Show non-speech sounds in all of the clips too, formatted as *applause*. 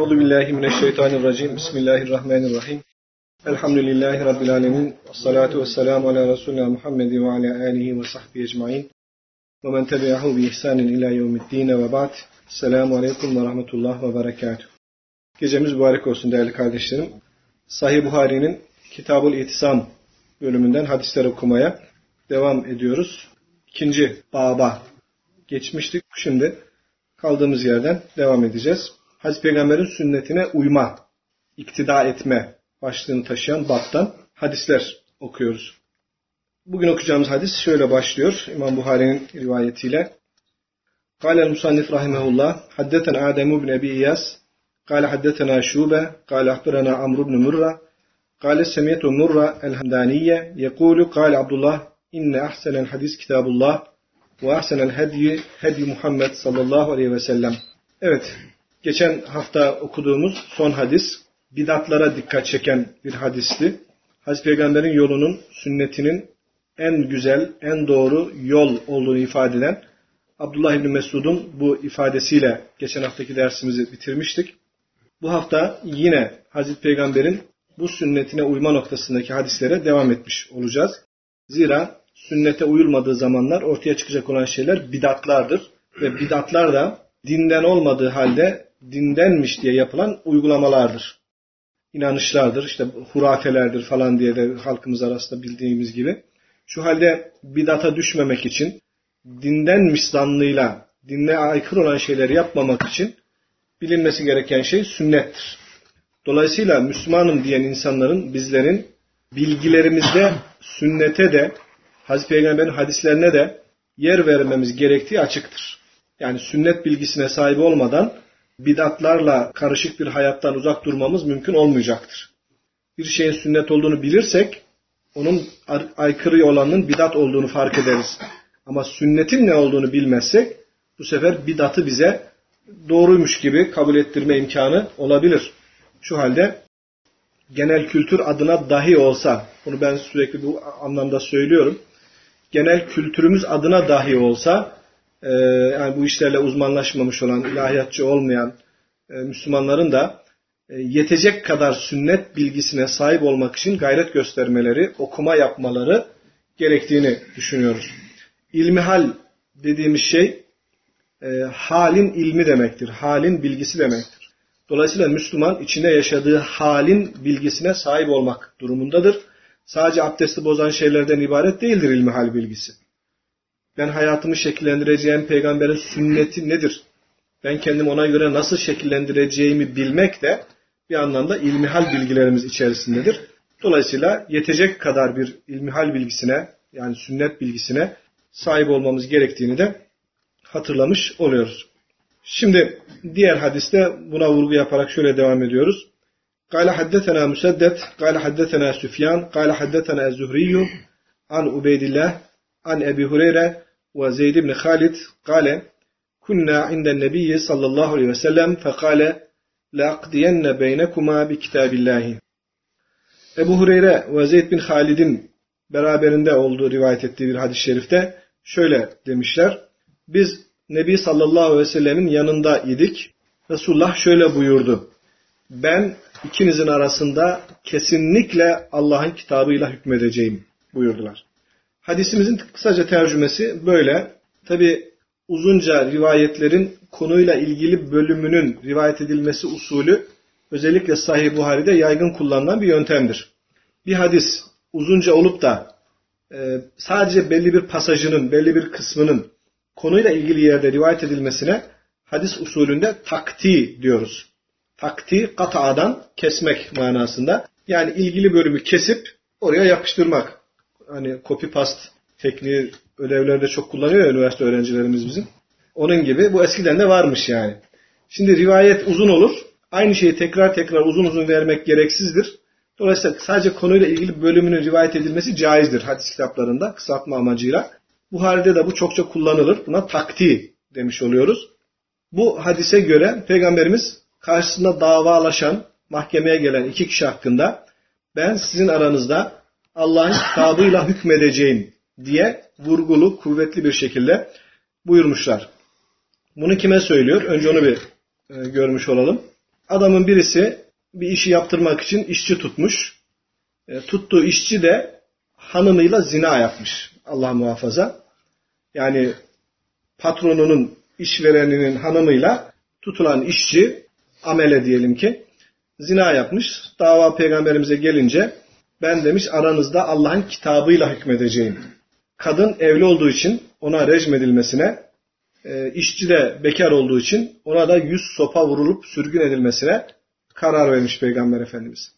Euzu billahi mineşşeytanirracim. Bismillahirrahmanirrahim. Elhamdülillahi rabbil alamin. Salatu vesselamu ala resulina Muhammed ve ala alihi ve sahbihi ecmaîn. Ve men tebi'ahu bi ihsanin ila yevmiddin ve ba'd. Selamun aleyküm ve rahmetullah ve berekatuhu. Gecemiz mübarek olsun değerli kardeşlerim. Sahih Buhari'nin Kitabul İtisam bölümünden hadisler okumaya devam ediyoruz. İkinci baba geçmiştik. Şimdi kaldığımız yerden devam edeceğiz. Hazreti Peygamber'in sünnetine uyma, iktida etme başlığını taşıyan baptan hadisler okuyoruz. Bugün okuyacağımız hadis şöyle başlıyor İmam Buhari'nin rivayetiyle. قال المصنف رحمه الله حدثنا آدم بن أبي إياس قال حدثنا شوبة قال أخبرنا عمرو بن مرة قال سمعت مرة الهمدانية يقول قال عبد الله إن أحسن الحديث كتاب الله وأحسن الهدي هدي Muhammed sallallahu aleyhi ve sellem. Evet, geçen hafta okuduğumuz son hadis bidatlara dikkat çeken bir hadisti. Hazreti Peygamber'in yolunun, sünnetinin en güzel, en doğru yol olduğunu ifade eden Abdullah İbni Mesud'un bu ifadesiyle geçen haftaki dersimizi bitirmiştik. Bu hafta yine Hazreti Peygamber'in bu sünnetine uyma noktasındaki hadislere devam etmiş olacağız. Zira sünnete uyulmadığı zamanlar ortaya çıkacak olan şeyler bidatlardır. Ve bidatlar da dinden olmadığı halde dindenmiş diye yapılan uygulamalardır. İnanışlardır, işte hurafelerdir falan diye de halkımız arasında bildiğimiz gibi. Şu halde bidata düşmemek için dindenmiş zannıyla dinle aykırı olan şeyleri yapmamak için bilinmesi gereken şey sünnettir. Dolayısıyla Müslümanım diyen insanların, bizlerin bilgilerimizde sünnete de, Hazreti Peygamber'in hadislerine de yer vermemiz gerektiği açıktır. Yani sünnet bilgisine sahip olmadan bidatlarla karışık bir hayattan uzak durmamız mümkün olmayacaktır. Bir şeyin sünnet olduğunu bilirsek, onun aykırı olanın bidat olduğunu fark ederiz. Ama sünnetin ne olduğunu bilmezsek, bu sefer bidatı bize doğruymuş gibi kabul ettirme imkanı olabilir. Şu halde genel kültür adına dahi olsa, bunu ben sürekli bu anlamda söylüyorum, genel kültürümüz adına dahi olsa, e, yani bu işlerle uzmanlaşmamış olan, ilahiyatçı olmayan e, Müslümanların da e, yetecek kadar sünnet bilgisine sahip olmak için gayret göstermeleri, okuma yapmaları gerektiğini düşünüyoruz. İlmihal dediğimiz şey e, halin ilmi demektir, halin bilgisi demektir. Dolayısıyla Müslüman içinde yaşadığı halin bilgisine sahip olmak durumundadır. Sadece abdesti bozan şeylerden ibaret değildir ilmihal bilgisi. Ben hayatımı şekillendireceğim peygamberin sünneti nedir? Ben kendim ona göre nasıl şekillendireceğimi bilmek de bir anlamda ilmihal bilgilerimiz içerisindedir. Dolayısıyla yetecek kadar bir ilmihal bilgisine yani sünnet bilgisine sahip olmamız gerektiğini de hatırlamış oluyoruz. Şimdi diğer hadiste buna vurgu yaparak şöyle devam ediyoruz. Kale haddetena Musaddet, kale haddetena Süfyan, kale haddetena Zuhriyyu an Ubeydillah an Ebi Hureyre وزيد بن خالد قال كنا عند النبي صلى الله عليه وسلم فقال لأقضين بينكما بكتاب الله Ebu Hureyre ve Zeyd bin Halid'in beraberinde olduğu rivayet ettiği bir hadis-i şerifte şöyle demişler. Biz Nebi sallallahu aleyhi ve sellemin yanında idik. Resulullah şöyle buyurdu. Ben ikinizin arasında kesinlikle Allah'ın kitabıyla hükmedeceğim buyurdular. Hadisimizin kısaca tercümesi böyle. Tabi uzunca rivayetlerin konuyla ilgili bölümünün rivayet edilmesi usulü özellikle Sahih Buhari'de yaygın kullanılan bir yöntemdir. Bir hadis uzunca olup da e, sadece belli bir pasajının, belli bir kısmının konuyla ilgili yerde rivayet edilmesine hadis usulünde takti diyoruz. Takti kata'dan kesmek manasında. Yani ilgili bölümü kesip oraya yapıştırmak. Hani copy paste tekniği ödevlerde çok kullanıyor ya üniversite öğrencilerimiz bizim. Onun gibi bu eskiden de varmış yani. Şimdi rivayet uzun olur. Aynı şeyi tekrar tekrar uzun uzun vermek gereksizdir. Dolayısıyla sadece konuyla ilgili bölümünün rivayet edilmesi caizdir hadis kitaplarında kısaltma amacıyla. Bu halde de bu çokça kullanılır. Buna takti demiş oluyoruz. Bu hadise göre Peygamberimiz karşısında davalaşan, mahkemeye gelen iki kişi hakkında ben sizin aranızda Allah'ın kitabıyla hükmedeceğim diye vurgulu, kuvvetli bir şekilde buyurmuşlar. Bunu kime söylüyor? Önce onu bir e, görmüş olalım. adamın birisi bir işi yaptırmak için işçi tutmuş. E, tuttuğu işçi de hanımıyla zina yapmış. Allah muhafaza. Yani patronunun işvereninin hanımıyla tutulan işçi amele diyelim ki zina yapmış. Dava peygamberimize gelince ben demiş aranızda Allah'ın kitabıyla hükmedeceğim. Kadın evli olduğu için ona rejim edilmesine, e, işçi de bekar olduğu için ona da yüz sopa vurulup sürgün edilmesine karar vermiş Peygamber Efendimiz.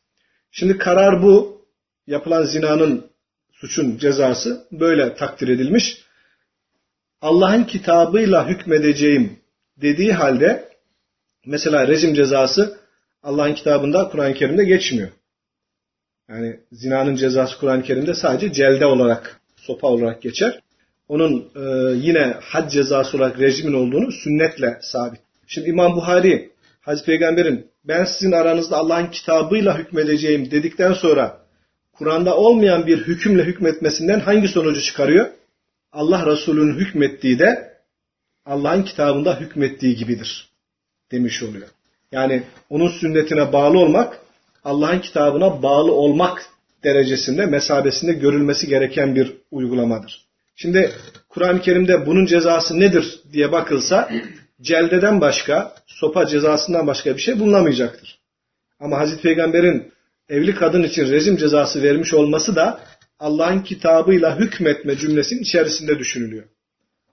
Şimdi karar bu. Yapılan zinanın, suçun cezası böyle takdir edilmiş. Allah'ın kitabıyla hükmedeceğim dediği halde mesela rejim cezası Allah'ın kitabında Kur'an-ı Kerim'de geçmiyor. Yani zinanın cezası Kur'an-ı Kerim'de sadece celde olarak, sopa olarak geçer. Onun e, yine had cezası olarak rejimin olduğunu sünnetle sabit. Şimdi İmam Buhari, Hazreti Peygamber'in ben sizin aranızda Allah'ın kitabıyla hükmedeceğim dedikten sonra Kur'an'da olmayan bir hükümle hükmetmesinden hangi sonucu çıkarıyor? Allah Resulü'nün hükmettiği de Allah'ın kitabında hükmettiği gibidir demiş oluyor. Yani onun sünnetine bağlı olmak Allah'ın kitabına bağlı olmak derecesinde, mesabesinde görülmesi gereken bir uygulamadır. Şimdi Kur'an-ı Kerim'de bunun cezası nedir diye bakılsa celdeden başka, sopa cezasından başka bir şey bulunamayacaktır. Ama Hazreti Peygamber'in evli kadın için rejim cezası vermiş olması da Allah'ın kitabıyla hükmetme cümlesinin içerisinde düşünülüyor.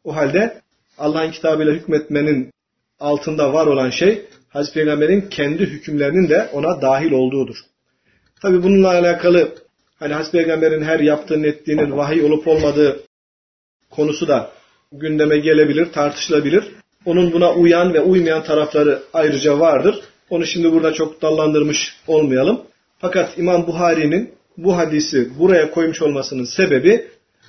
O halde Allah'ın kitabıyla hükmetmenin altında var olan şey Hazreti Peygamber'in kendi hükümlerinin de ona dahil olduğudur. Tabi bununla alakalı hani Hazreti Peygamber'in her yaptığının ettiğinin vahiy olup olmadığı konusu da gündeme gelebilir, tartışılabilir. Onun buna uyan ve uymayan tarafları ayrıca vardır. Onu şimdi burada çok dallandırmış olmayalım. Fakat İmam Buhari'nin bu hadisi buraya koymuş olmasının sebebi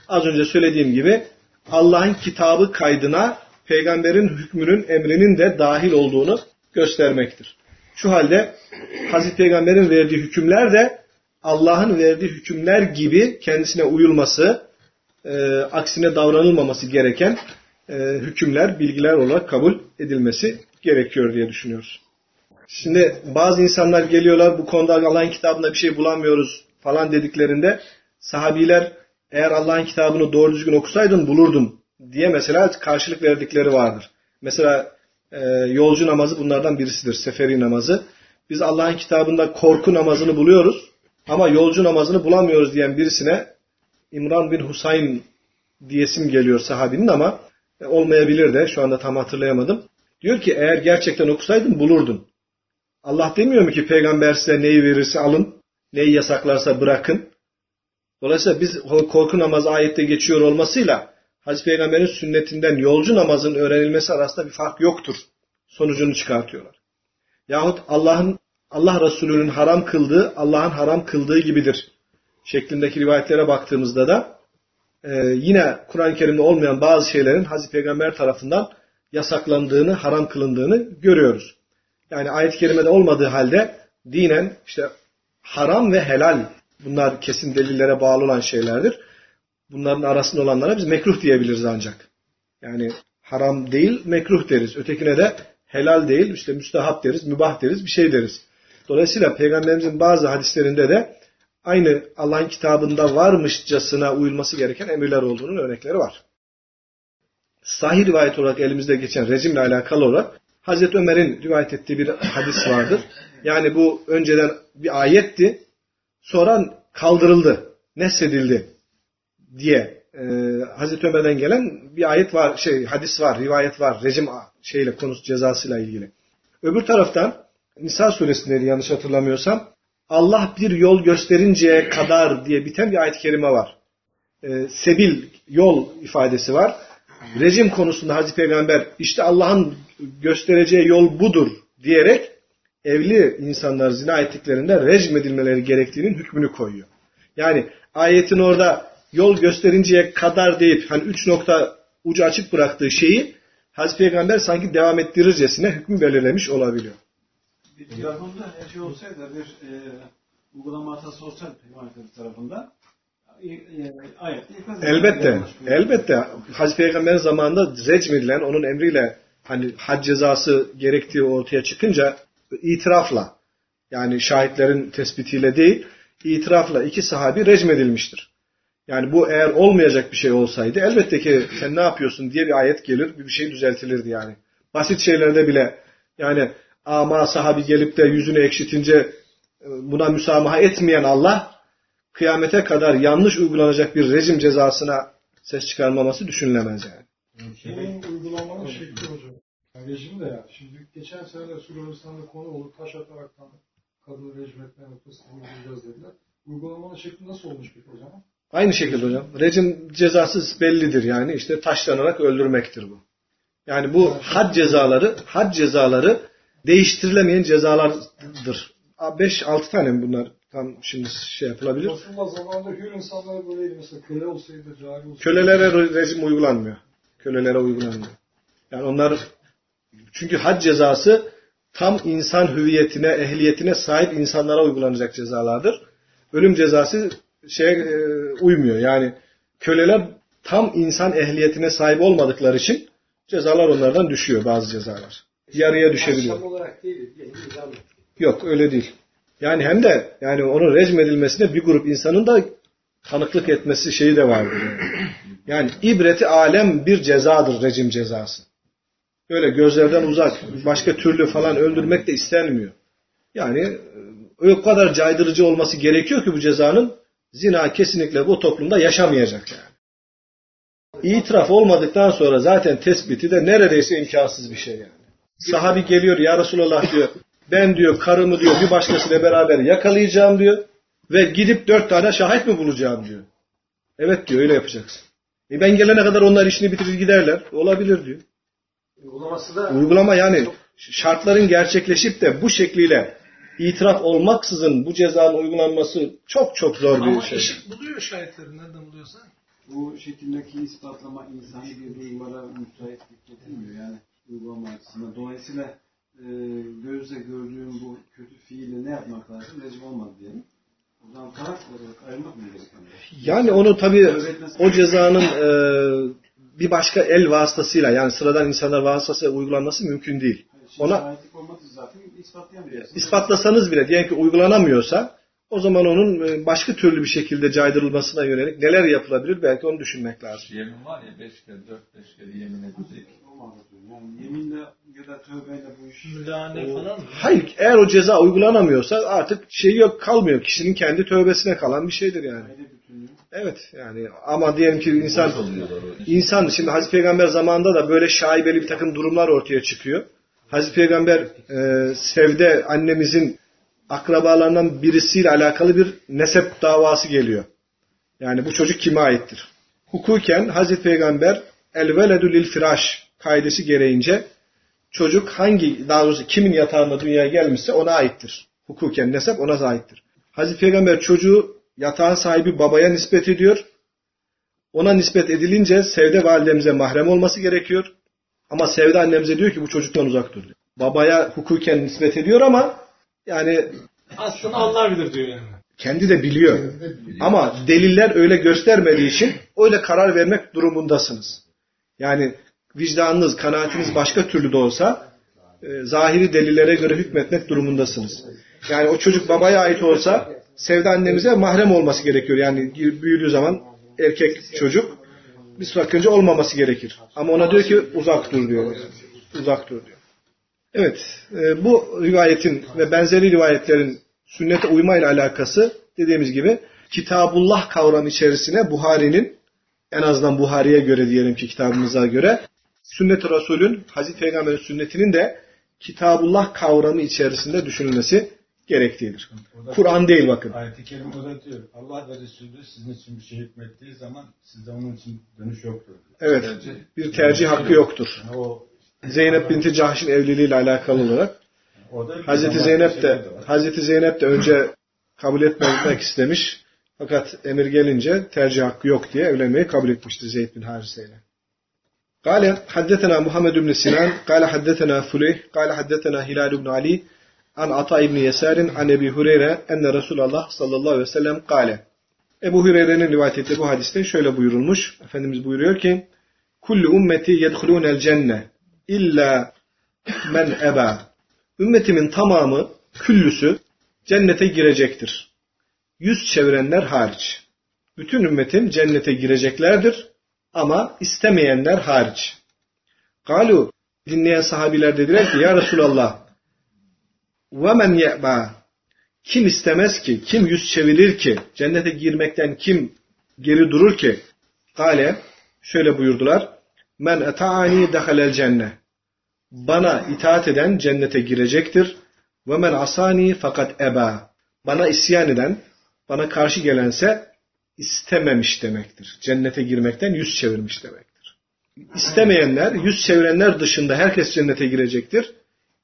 az önce söylediğim gibi Allah'ın kitabı kaydına peygamberin hükmünün emrinin de dahil olduğunu göstermektir. Şu halde Hazreti Peygamber'in verdiği hükümler de Allah'ın verdiği hükümler gibi kendisine uyulması, e, aksine davranılmaması gereken e, hükümler, bilgiler olarak kabul edilmesi gerekiyor diye düşünüyoruz. Şimdi bazı insanlar geliyorlar bu konuda Allah'ın kitabında bir şey bulamıyoruz falan dediklerinde sahabiler eğer Allah'ın kitabını doğru düzgün okusaydın bulurdun diye mesela karşılık verdikleri vardır. Mesela e, yolcu namazı bunlardan birisidir. Seferi namazı. Biz Allah'ın kitabında korku namazını buluyoruz ama yolcu namazını bulamıyoruz diyen birisine İmran bin Husayn diyesim geliyor sahabinin ama e, olmayabilir de şu anda tam hatırlayamadım. Diyor ki eğer gerçekten okusaydın bulurdun. Allah demiyor mu ki peygamber size neyi verirse alın, neyi yasaklarsa bırakın. Dolayısıyla biz korku namazı ayette geçiyor olmasıyla Hazreti Peygamber'in sünnetinden yolcu namazın öğrenilmesi arasında bir fark yoktur. Sonucunu çıkartıyorlar. Yahut Allah'ın Allah Resulü'nün haram kıldığı Allah'ın haram kıldığı gibidir şeklindeki rivayetlere baktığımızda da e, yine Kur'an-ı Kerim'de olmayan bazı şeylerin Hazreti Peygamber tarafından yasaklandığını, haram kılındığını görüyoruz. Yani ayet-i kerimede olmadığı halde dinen işte haram ve helal bunlar kesin delillere bağlı olan şeylerdir bunların arasında olanlara biz mekruh diyebiliriz ancak. Yani haram değil mekruh deriz. Ötekine de helal değil işte müstehap deriz, mübah deriz, bir şey deriz. Dolayısıyla Peygamberimizin bazı hadislerinde de aynı Allah'ın kitabında varmışçasına uyulması gereken emirler olduğunun örnekleri var. Sahih rivayet olarak elimizde geçen rejimle alakalı olarak Hazreti Ömer'in rivayet ettiği bir hadis vardır. Yani bu önceden bir ayetti. Sonra kaldırıldı, nesedildi diye e, Hazreti Ömer'den gelen bir ayet var, şey hadis var, rivayet var, rejim şeyle konusu cezasıyla ilgili. Öbür taraftan Nisa suresinde yanlış hatırlamıyorsam Allah bir yol gösterinceye kadar diye biten bir ayet-i kerime var. E, sebil, yol ifadesi var. Rejim konusunda Hazreti Peygamber işte Allah'ın göstereceği yol budur diyerek evli insanlar zina ettiklerinde rejim edilmeleri gerektiğinin hükmünü koyuyor. Yani ayetin orada yol gösterinceye kadar deyip hani üç nokta ucu açık bıraktığı şeyi Hazreti Peygamber sanki devam ettirircesine hükmü belirlemiş olabiliyor. Bir tarafında her şey olsaydı bir e, uygulama hatası olsaydı Peygamber tarafından e, e, Elbette. Elbette. Hazreti Peygamber'in zamanında recm edilen onun emriyle hani had cezası gerektiği ortaya çıkınca itirafla yani şahitlerin tespitiyle değil itirafla iki sahabi recmedilmiştir. Yani bu eğer olmayacak bir şey olsaydı elbette ki sen ne yapıyorsun diye bir ayet gelir bir şey düzeltilirdi yani. Basit şeylerde bile yani ama sahabi gelip de yüzünü ekşitince e, buna müsamaha etmeyen Allah kıyamete kadar yanlış uygulanacak bir rejim cezasına ses çıkarmaması düşünülemez yani. Bunun uygulamanın şekli hocam. Yani rejim de ya. Şimdi geçen sene de Suristan'da konu olur. Taş ataraktan kadını rejim etme noktasını uygulayacağız dediler. Uygulamanın şekli nasıl olmuş peki o zaman? Aynı şekilde hocam. Rejim cezası bellidir yani. işte taşlanarak öldürmektir bu. Yani bu had cezaları, had cezaları değiştirilemeyen cezalardır. 5-6 tane mi bunlar? Tam şimdi şey yapılabilir. Resulullah zamanında hür insanlar böyleydi. Mesela köle olsaydı, cari olsaydı. Kölelere rejim uygulanmıyor. Kölelere uygulanmıyor. Yani onlar çünkü had cezası tam insan hüviyetine, ehliyetine sahip insanlara uygulanacak cezalardır. Ölüm cezası şey e, uymuyor. Yani köleler tam insan ehliyetine sahip olmadıkları için cezalar onlardan düşüyor bazı cezalar. Yarıya düşebiliyor. Akşam olarak değil, Yok öyle değil. Yani hem de yani onun rejim edilmesine bir grup insanın da tanıklık etmesi şeyi de. Yani, yani ibreti alem bir cezadır rejim cezası. Öyle gözlerden uzak, başka türlü falan öldürmek de istenmiyor. Yani e, o kadar caydırıcı olması gerekiyor ki bu cezanın zina kesinlikle bu toplumda yaşamayacak yani. İtiraf olmadıktan sonra zaten tespiti de neredeyse imkansız bir şey yani. Sahabi geliyor ya Resulallah diyor ben diyor karımı diyor bir başkasıyla beraber yakalayacağım diyor ve gidip dört tane şahit mi bulacağım diyor. Evet diyor öyle yapacaksın. E ben gelene kadar onlar işini bitirir giderler. Olabilir diyor. uygulaması da Uygulama yani şartların gerçekleşip de bu şekliyle itiraf olmaksızın bu cezanın uygulanması çok çok zor bir Ama şey. eşit buluyor şahitleri nereden buluyorsa. Bu şekildeki ispatlama insani bir duygulara müsaitlik getirmiyor yani uygulama açısından. Dolayısıyla e, gözle gördüğüm bu kötü fiili ne yapmak lazım? Rejim olmadı diyelim. O zaman taraf olarak ayırmak mı gerekiyor? Yani onu tabii o cezanın e, bir başka el vasıtasıyla yani sıradan insanlar vasıtasıyla uygulanması mümkün değil. Ona ispatlayamayacaksın. ispatlasanız bile diyelim ki uygulanamıyorsa o zaman onun e, başka türlü bir şekilde caydırılmasına yönelik neler yapılabilir belki onu düşünmek lazım. Yemin var ya beş kere, dört beş kere yemin edecek. Yani yeminle ya da tövbeyle bu iş Müdahale falan mı? Hayır eğer o ceza uygulanamıyorsa artık şey yok kalmıyor. Kişinin kendi tövbesine kalan bir şeydir yani. Evet yani ama diyelim ki insan insan şimdi Hazreti Peygamber zamanında da böyle şaibeli bir takım durumlar ortaya çıkıyor. Hazreti Peygamber e, Sevde annemizin akrabalarından birisiyle alakalı bir nesep davası geliyor. Yani bu çocuk kime aittir? Hukuken Hazreti Peygamber el veledu lil firaş kaidesi gereğince çocuk hangi daha doğrusu kimin yatağında dünyaya gelmişse ona aittir. Hukuken nesep ona aittir. Hazreti Peygamber çocuğu yatağın sahibi babaya nispet ediyor. Ona nispet edilince Sevde validemize mahrem olması gerekiyor. Ama Sevde annemize diyor ki bu çocuktan uzak dur diyor. Babaya hukuken nispet ediyor ama yani Aslında Allah bilir diyor yani. kendi de biliyor. Ama deliller öyle göstermediği için öyle karar vermek durumundasınız. Yani vicdanınız, kanaatiniz başka türlü de olsa e, zahiri delillere göre hükmetmek durumundasınız. Yani o çocuk babaya ait olsa Sevde annemize mahrem olması gerekiyor. Yani büyüdüğü zaman erkek çocuk bir sakınca olmaması gerekir. Ama ona diyor ki uzak dur diyor. Uzak dur diyor. Evet, e, bu rivayetin ve benzeri rivayetlerin sünnete uymayla alakası dediğimiz gibi Kitabullah kavramı içerisine Buhari'nin en azından Buhari'ye göre diyelim ki kitabımıza göre sünnet-i Resul'ün Hazreti Peygamber'in sünnetinin de Kitabullah kavramı içerisinde düşünülmesi gerektiğidir. Kur'an değil bakın. Ayet-i Kerime orada diyor. Allah ve Resulü sizin için bir şey hükmettiği zaman sizde onun için dönüş yoktur. diyor. Evet, bir tercih hakkı yoktur. Yani o Zeynep binti Cahş'ın evliliğiyle alakalı olarak orada bir Hazreti zaman Zeynep şey de var. Hazreti Zeynep de önce kabul etmemek istemiş. Fakat emir gelince tercih hakkı yok diye evlenmeyi kabul etmişti Zeyd bin Harise ile. قال حدثنا محمد بن سنان قال حدثنا فليح قال حدثنا هلال بن علي An Ata İbni Yeser'in an Ebi Hureyre enne Resulallah sallallahu aleyhi ve sellem kale. Ebu Hureyre'nin rivayet ettiği bu hadiste şöyle buyurulmuş. Efendimiz buyuruyor ki Kullu ümmeti yedhulûnel cenne illa men eba. Ümmetimin tamamı, küllüsü cennete girecektir. Yüz çevirenler hariç. Bütün ümmetim cennete gireceklerdir ama istemeyenler hariç. Galu dinleyen sahabiler dediler ki ya Resulallah وَمَنْ يَعْبَى Kim istemez ki, kim yüz çevirir ki, cennete girmekten kim geri durur ki? Kale, şöyle buyurdular. Men eta'ani dehalel cenne. Bana itaat eden cennete girecektir. Ve men asani fakat eba. Bana isyan eden, bana karşı gelense istememiş demektir. Cennete girmekten yüz çevirmiş demektir. İstemeyenler, yüz çevirenler dışında herkes cennete girecektir.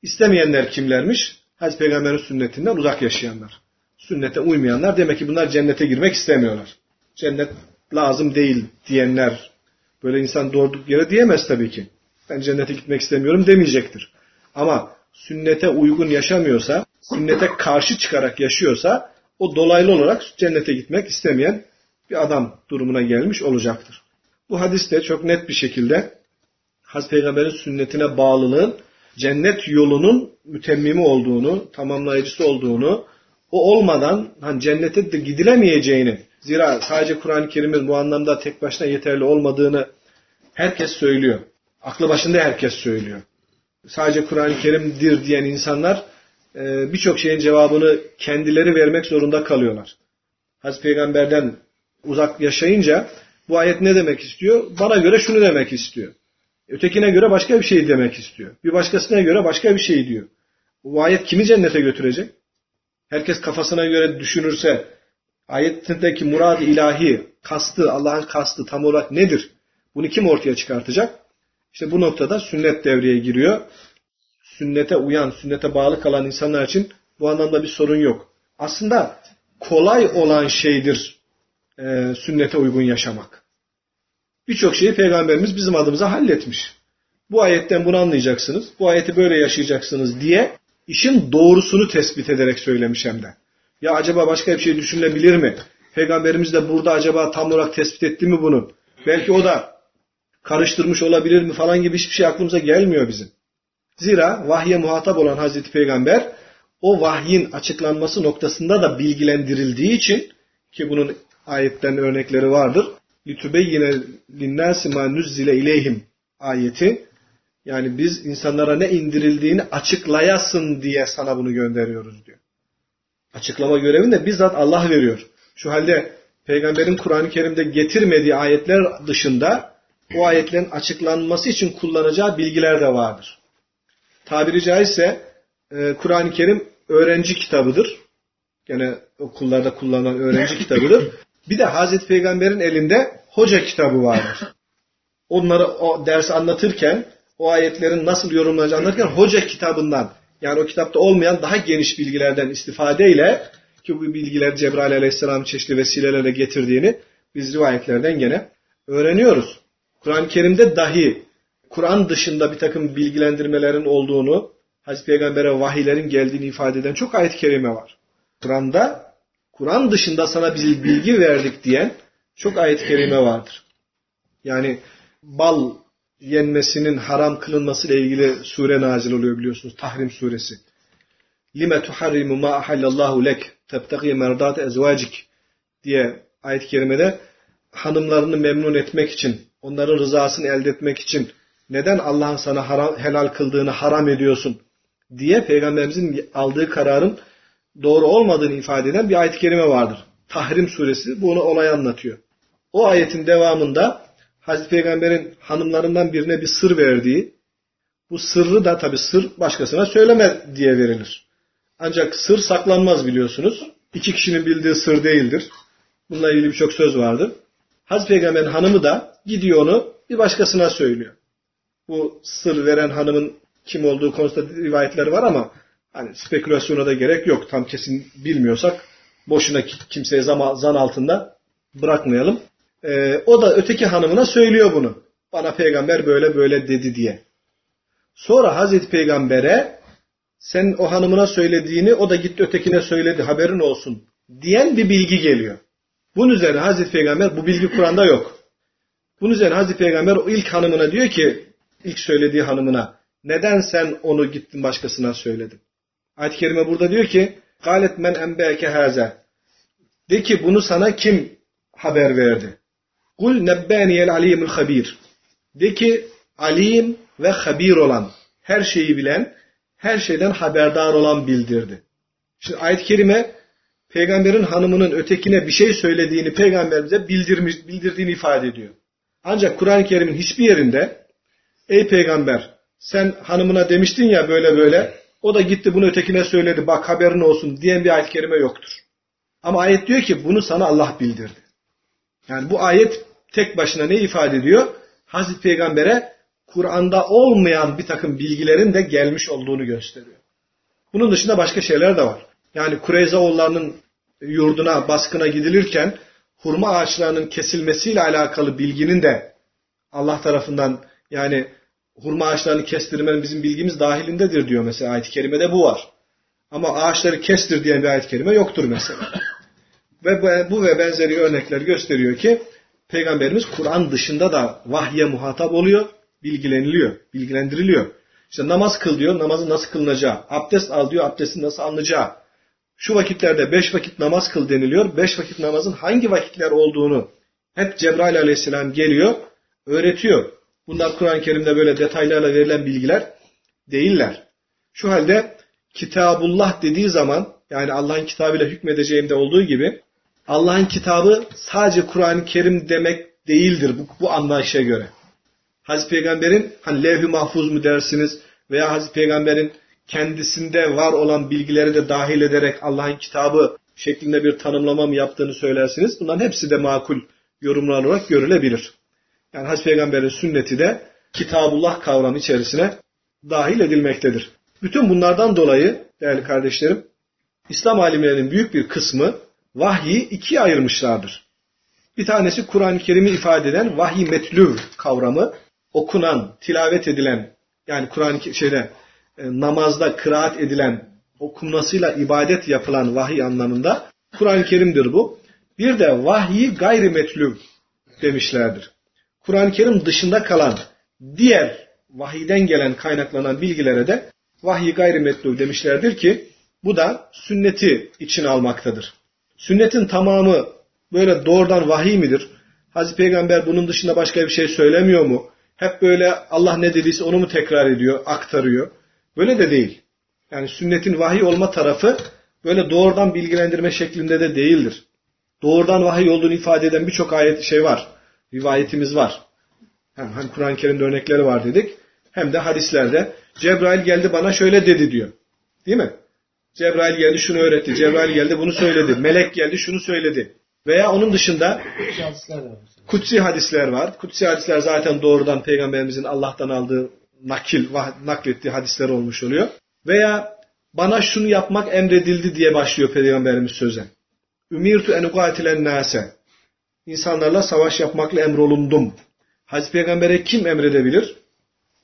İstemeyenler kimlermiş? Hazreti Peygamber'in sünnetinden uzak yaşayanlar. Sünnete uymayanlar demek ki bunlar cennete girmek istemiyorlar. Cennet lazım değil diyenler böyle insan doğurduk yere diyemez tabii ki. Ben cennete gitmek istemiyorum demeyecektir. Ama sünnete uygun yaşamıyorsa, sünnete karşı çıkarak yaşıyorsa o dolaylı olarak cennete gitmek istemeyen bir adam durumuna gelmiş olacaktır. Bu hadiste çok net bir şekilde Hazreti Peygamber'in sünnetine bağlılığın cennet yolunun mütemmimi olduğunu, tamamlayıcısı olduğunu, o olmadan hani cennete de gidilemeyeceğini, zira sadece Kur'an-ı Kerim'in bu anlamda tek başına yeterli olmadığını herkes söylüyor. Aklı başında herkes söylüyor. Sadece Kur'an-ı Kerim'dir diyen insanlar e, birçok şeyin cevabını kendileri vermek zorunda kalıyorlar. Hazreti Peygamber'den uzak yaşayınca bu ayet ne demek istiyor? Bana göre şunu demek istiyor. Ötekine göre başka bir şey demek istiyor. Bir başkasına göre başka bir şey diyor. Bu ayet kimi cennete götürecek? Herkes kafasına göre düşünürse ayetteki murad ilahi, kastı, Allah'ın kastı tam olarak nedir? Bunu kim ortaya çıkartacak? İşte bu noktada sünnet devreye giriyor. Sünnete uyan, sünnete bağlı kalan insanlar için bu anlamda bir sorun yok. Aslında kolay olan şeydir e, sünnete uygun yaşamak. Birçok şeyi Peygamberimiz bizim adımıza halletmiş. Bu ayetten bunu anlayacaksınız, bu ayeti böyle yaşayacaksınız diye işin doğrusunu tespit ederek söylemiş hem de. Ya acaba başka bir şey düşünülebilir mi? Peygamberimiz de burada acaba tam olarak tespit etti mi bunu? Belki o da karıştırmış olabilir mi falan gibi hiçbir şey aklımıza gelmiyor bizim. Zira vahye muhatap olan Hazreti Peygamber o vahyin açıklanması noktasında da bilgilendirildiği için ki bunun ayetten örnekleri vardır. لِتُبَيِّنَ لِلنَّاسِ مَا نُزِّلَ اِلeyhim ayeti yani biz insanlara ne indirildiğini açıklayasın diye sana bunu gönderiyoruz diyor. Açıklama görevini de bizzat Allah veriyor. Şu halde peygamberin Kur'an-ı Kerim'de getirmediği ayetler dışında o ayetlerin açıklanması için kullanacağı bilgiler de vardır. Tabiri caizse e, Kur'an-ı Kerim öğrenci kitabıdır. Gene okullarda kullanılan öğrenci kitabıdır. Bir de Hazreti Peygamber'in elinde hoca kitabı vardır. Onları o dersi anlatırken, o ayetlerin nasıl yorumlanacağını anlatırken hoca kitabından, yani o kitapta olmayan daha geniş bilgilerden istifadeyle, ki bu bilgiler Cebrail aleyhisselam çeşitli vesilelerle getirdiğini biz rivayetlerden gene öğreniyoruz. Kur'an-ı Kerim'de dahi Kur'an dışında bir takım bilgilendirmelerin olduğunu, Hazreti Peygamber'e vahiylerin geldiğini ifade eden çok ayet-i kerime var. Kur'an'da Kur'an dışında sana biz bilgi verdik diyen çok ayet-i kerime vardır. Yani bal yenmesinin haram kılınması ile ilgili sure nazil oluyor biliyorsunuz. Tahrim suresi. Lime tuharrimu ma ahallallahu lek tebtagi merdat ezvacik diye ayet-i kerimede hanımlarını memnun etmek için, onların rızasını elde etmek için neden Allah'ın sana haram, helal kıldığını haram ediyorsun diye Peygamberimizin aldığı kararın doğru olmadığını ifade eden bir ayet-i kerime vardır. Tahrim suresi bunu olay anlatıyor. O ayetin devamında Hazreti Peygamber'in hanımlarından birine bir sır verdiği, bu sırrı da tabi sır başkasına söyleme diye verilir. Ancak sır saklanmaz biliyorsunuz. İki kişinin bildiği sır değildir. Bununla ilgili birçok söz vardır. Hazreti Peygamber'in hanımı da gidiyor onu bir başkasına söylüyor. Bu sır veren hanımın kim olduğu konusunda rivayetler var ama hani spekülasyona da gerek yok. Tam kesin bilmiyorsak boşuna kimseye zan altında bırakmayalım. Ee, o da öteki hanımına söylüyor bunu. Bana peygamber böyle böyle dedi diye. Sonra Hazreti Peygamber'e sen o hanımına söylediğini o da gitti ötekine söyledi haberin olsun diyen bir bilgi geliyor. Bunun üzerine Hazreti Peygamber bu bilgi Kur'an'da yok. Bunun üzerine Hazreti Peygamber o ilk hanımına diyor ki ilk söylediği hanımına neden sen onu gittin başkasına söyledin? Ayet-i kerime burada diyor ki galet men enbeke haza. De ki bunu sana kim haber verdi? Kul nebbaniyel alimul habir. De ki alim ve habir olan, her şeyi bilen, her şeyden haberdar olan bildirdi. Şimdi ayet-i kerime peygamberin hanımının ötekine bir şey söylediğini peygamberimize bildirmiş, bildirdiğini ifade ediyor. Ancak Kur'an-ı Kerim'in hiçbir yerinde ey peygamber sen hanımına demiştin ya böyle böyle o da gitti bunu ötekine söyledi bak haberin olsun diyen bir ayet-i kerime yoktur. Ama ayet diyor ki bunu sana Allah bildirdi. Yani bu ayet tek başına ne ifade ediyor? Hazreti Peygamber'e Kur'an'da olmayan bir takım bilgilerin de gelmiş olduğunu gösteriyor. Bunun dışında başka şeyler de var. Yani Kureyzaoğullarının yurduna, baskına gidilirken hurma ağaçlarının kesilmesiyle alakalı bilginin de Allah tarafından yani hurma ağaçlarını kestirmenin bizim bilgimiz dahilindedir diyor mesela ayet-i kerimede bu var. Ama ağaçları kestir diyen bir ayet-i kerime yoktur mesela. *laughs* ve bu ve benzeri örnekler gösteriyor ki Peygamberimiz Kur'an dışında da vahye muhatap oluyor, bilgileniliyor, bilgilendiriliyor. İşte namaz kıl diyor, namazın nasıl kılınacağı. Abdest al diyor, abdestin nasıl alınacağı. Şu vakitlerde beş vakit namaz kıl deniliyor. Beş vakit namazın hangi vakitler olduğunu hep Cebrail aleyhisselam geliyor, öğretiyor. Bunlar Kur'an-ı Kerim'de böyle detaylarla verilen bilgiler değiller. Şu halde Kitabullah dediği zaman yani Allah'ın kitabıyla hükmedeceğimde olduğu gibi Allah'ın kitabı sadece Kur'an-ı Kerim demek değildir bu, bu anlayışa göre. Hazreti Peygamber'in hani levh-i mahfuz mu dersiniz veya Hazreti Peygamber'in kendisinde var olan bilgileri de dahil ederek Allah'ın kitabı şeklinde bir tanımlama mı yaptığını söylersiniz. Bunların hepsi de makul yorumlar olarak görülebilir. Yani Hazreti Peygamber'in sünneti de Kitabullah kavramı içerisine dahil edilmektedir. Bütün bunlardan dolayı değerli kardeşlerim İslam alimlerinin büyük bir kısmı vahyi ikiye ayırmışlardır. Bir tanesi Kur'an-ı Kerim'i ifade eden vahiy metlüv kavramı, okunan, tilavet edilen, yani Kur'an-ı şeyde e, namazda kıraat edilen, okunmasıyla ibadet yapılan vahiy anlamında Kur'an-ı Kerim'dir bu. Bir de vahyi gayri metlüv demişlerdir. Kur'an-ı Kerim dışında kalan diğer vahiyden gelen kaynaklanan bilgilere de vahyi gayri metlû demişlerdir ki bu da sünneti içine almaktadır. Sünnetin tamamı böyle doğrudan vahiy midir? Hazreti Peygamber bunun dışında başka bir şey söylemiyor mu? Hep böyle Allah ne dediyse onu mu tekrar ediyor, aktarıyor? Böyle de değil. Yani sünnetin vahiy olma tarafı böyle doğrudan bilgilendirme şeklinde de değildir. Doğrudan vahiy olduğunu ifade eden birçok ayet şey var. Rivayetimiz var. Hem, hem Kur'an-ı Kerim'de örnekleri var dedik. Hem de hadislerde Cebrail geldi bana şöyle dedi diyor. Değil mi? Cebrail geldi şunu öğretti. Cebrail geldi bunu söyledi. Melek geldi şunu söyledi. Veya onun dışında kutsi hadisler var. Kutsi hadisler zaten doğrudan Peygamberimizin Allah'tan aldığı nakil, naklettiği hadisler olmuş oluyor. Veya bana şunu yapmak emredildi diye başlıyor Peygamberimiz söze. Ümirtu en nase. İnsanlarla savaş yapmakla emrolundum. Hazreti Peygamber'e kim emredebilir?